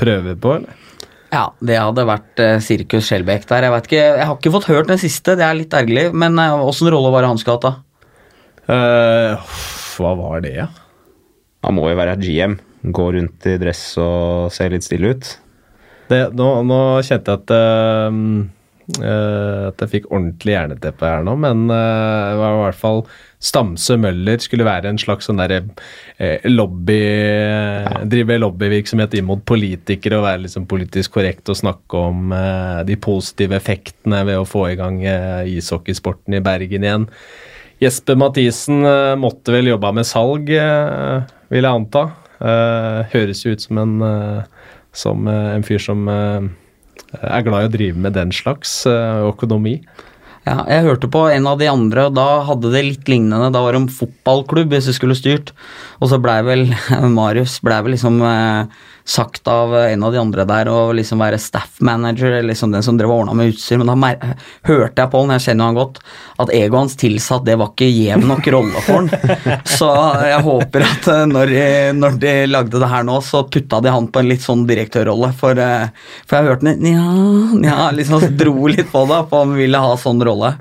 prøver på, eller? Ja, det hadde vært uh, Sirkus Skjelbæk der. Jeg vet ikke, jeg har ikke fått hørt den siste, det er litt ergerlig. Men åssen rolle var det han skulle hatt, da? Uh, hva var det, ja? Han må jo være GM. Gå rundt i dress og se litt stille ut. Det, nå, nå, kjente jeg at Uh, at jeg fikk ordentlig jerneteppe her nå, men uh, det var i hvert fall Stamse Møller skulle være en slags sånn derre uh, lobby ja. Drive lobbyvirksomhet inn mot politikere og være liksom politisk korrekt og snakke om de positive effektene ved å få i gang ishockeysporten i Bergen igjen. Jesper Mathisen måtte vel jobba med salg, vil jeg anta. høres jo ut som en, som en fyr som er glad i å drive med den slags eh, økonomi. Ja, jeg hørte på en av de andre, og da hadde det litt lignende. Da var det om fotballklubb, hvis vi skulle styrt. Og så blei vel Marius ble vel liksom eh, sagt av en av de andre der å liksom være staff manager, eller liksom den som drev og ordna med utstyr. Men da hørte jeg på han, jeg kjenner han godt, at egoet hans tilsa at det var ikke gjev nok rolle for han. Så jeg håper at eh, når når de, lagde det her nå, så putta de han på en litt sånn direktørrolle. For, eh, for jeg hørte han nja, nja, liksom dro litt på det, på om han ville ha sånn rolle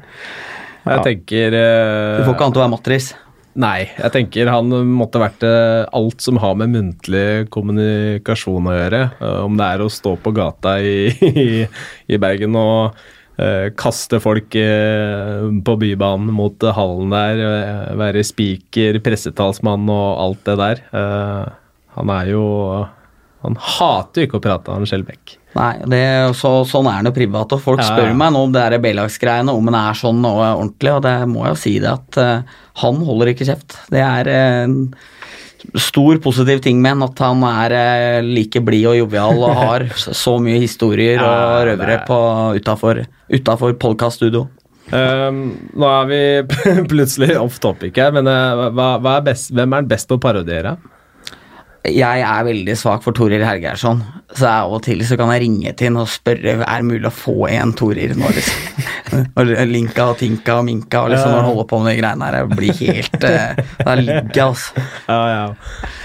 Jeg Jeg tenker uh, Du får ikke annet å være matris. Nei, jeg tenker han måtte vært uh, alt som har med muntlig kommunikasjon å gjøre. Uh, om det er å stå på gata i, i, i Bergen og uh, kaste folk på Bybanen mot hallen der, være spiker, pressetalsmann og alt det der. han er jo Han hater jo ikke å prate, han Skjelbæk. Nei, det, så, sånn er det jo privat. Og folk ja, spør ja. meg nå om det er B-lagsgreiene, om en er sånn og ordentlig, og det må jeg jo si det at uh, han holder ikke kjeft. Det er en stor positiv ting med han, at han er uh, like blid og jovial og har så mye historier ja, og røvere på utafor podkaststudio. Um, nå er vi plutselig off topic her, men uh, hva, hva er best, hvem er best på å parodiere? Jeg er veldig svak for Toril Hergeirsson, så av og til så kan jeg ringe til henne og spørre er det mulig å få en Toril nå, liksom. Linka og Tinka og Minka og liksom når han holder på med de greiene her. Jeg blir helt uh, Da ligger jeg, altså. Ja, ja.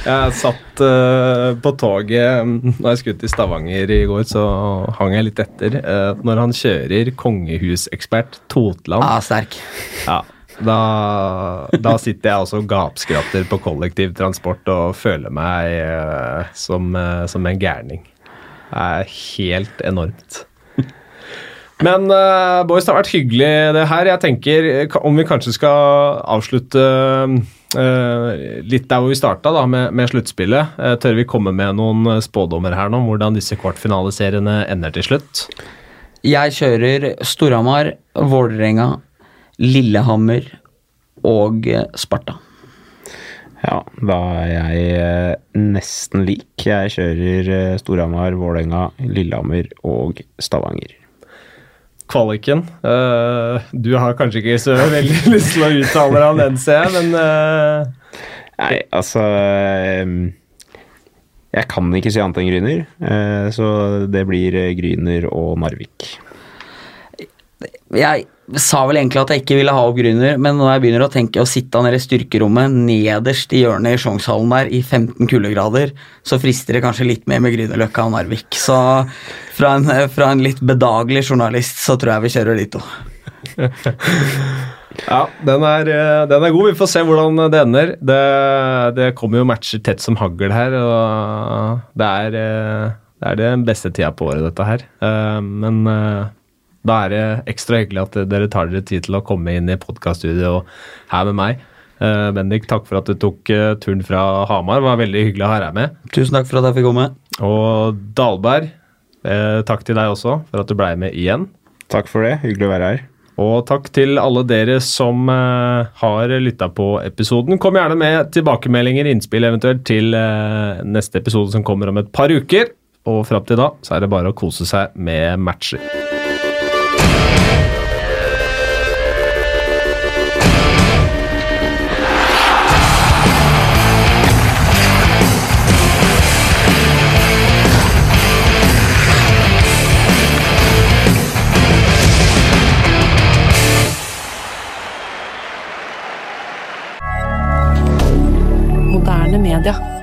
Jeg satt uh, på toget da når jeg skulle til Stavanger i går, så hang jeg litt etter. Uh, når han kjører kongehusekspert Totland Ja, sterk. Ja, da, da, sitter jeg også og gapskratter på kollektivtransport og føler meg uh, som, uh, som, en gærning. Det er helt enormt. Men uh, boys, det har vært hyggelig det her. Jeg tenker om vi kanskje skal avslutte uh, litt der hvor vi starta, da, med, med sluttspillet. Uh, tør vi komme med noen spådommer her nå, om hvordan disse kvartfinaliseriene ender til slutt? Jeg kjører Storhamar, Vålerenga, Lillehammer og Sparta. Ja, da er jeg nesten lik. Jeg kjører Storhamar, Vålerenga, Lillehammer og Stavanger kvaliken. Uh, du har kanskje ikke så veldig lyst til å uttale deg om den, ser jeg, men uh... Nei, altså Jeg kan ikke si annet enn Gryner, så det blir Gryner og Narvik. Jeg sa vel egentlig at jeg ikke ville ha opp Grüner, men når jeg begynner å tenke å sitte nede i styrkerommet nederst i hjørnet i Sjongshallen der i 15 kuldegrader, så frister det kanskje litt mer med Grünerløkka og Narvik. Så fra en, fra en, litt bedagelig journalist så tror jeg vi kjører de to. ja, den er, den er, god. Vi får se hvordan det ender. Det, det kommer jo matcher tett som hagl her, og det er, det er den beste tida på året, dette her. Eh, men eh, da er det ekstra hyggelig at dere tar dere tid til å komme inn i podkaststudio her med meg. Uh, Bendik, takk for at du tok uh, turen fra Hamar. Det var veldig hyggelig å ha deg med. Tusen takk for at jeg fikk komme. Og Dalberg, uh, takk til deg også for at du blei med igjen. Takk for det. Hyggelig å være her. Og takk til alle dere som har lytta på episoden. Kom gjerne med tilbakemeldinger, innspill eventuelt, til neste episode som kommer om et par uker. Og fram til da så er det bare å kose seg med matcher. Canada.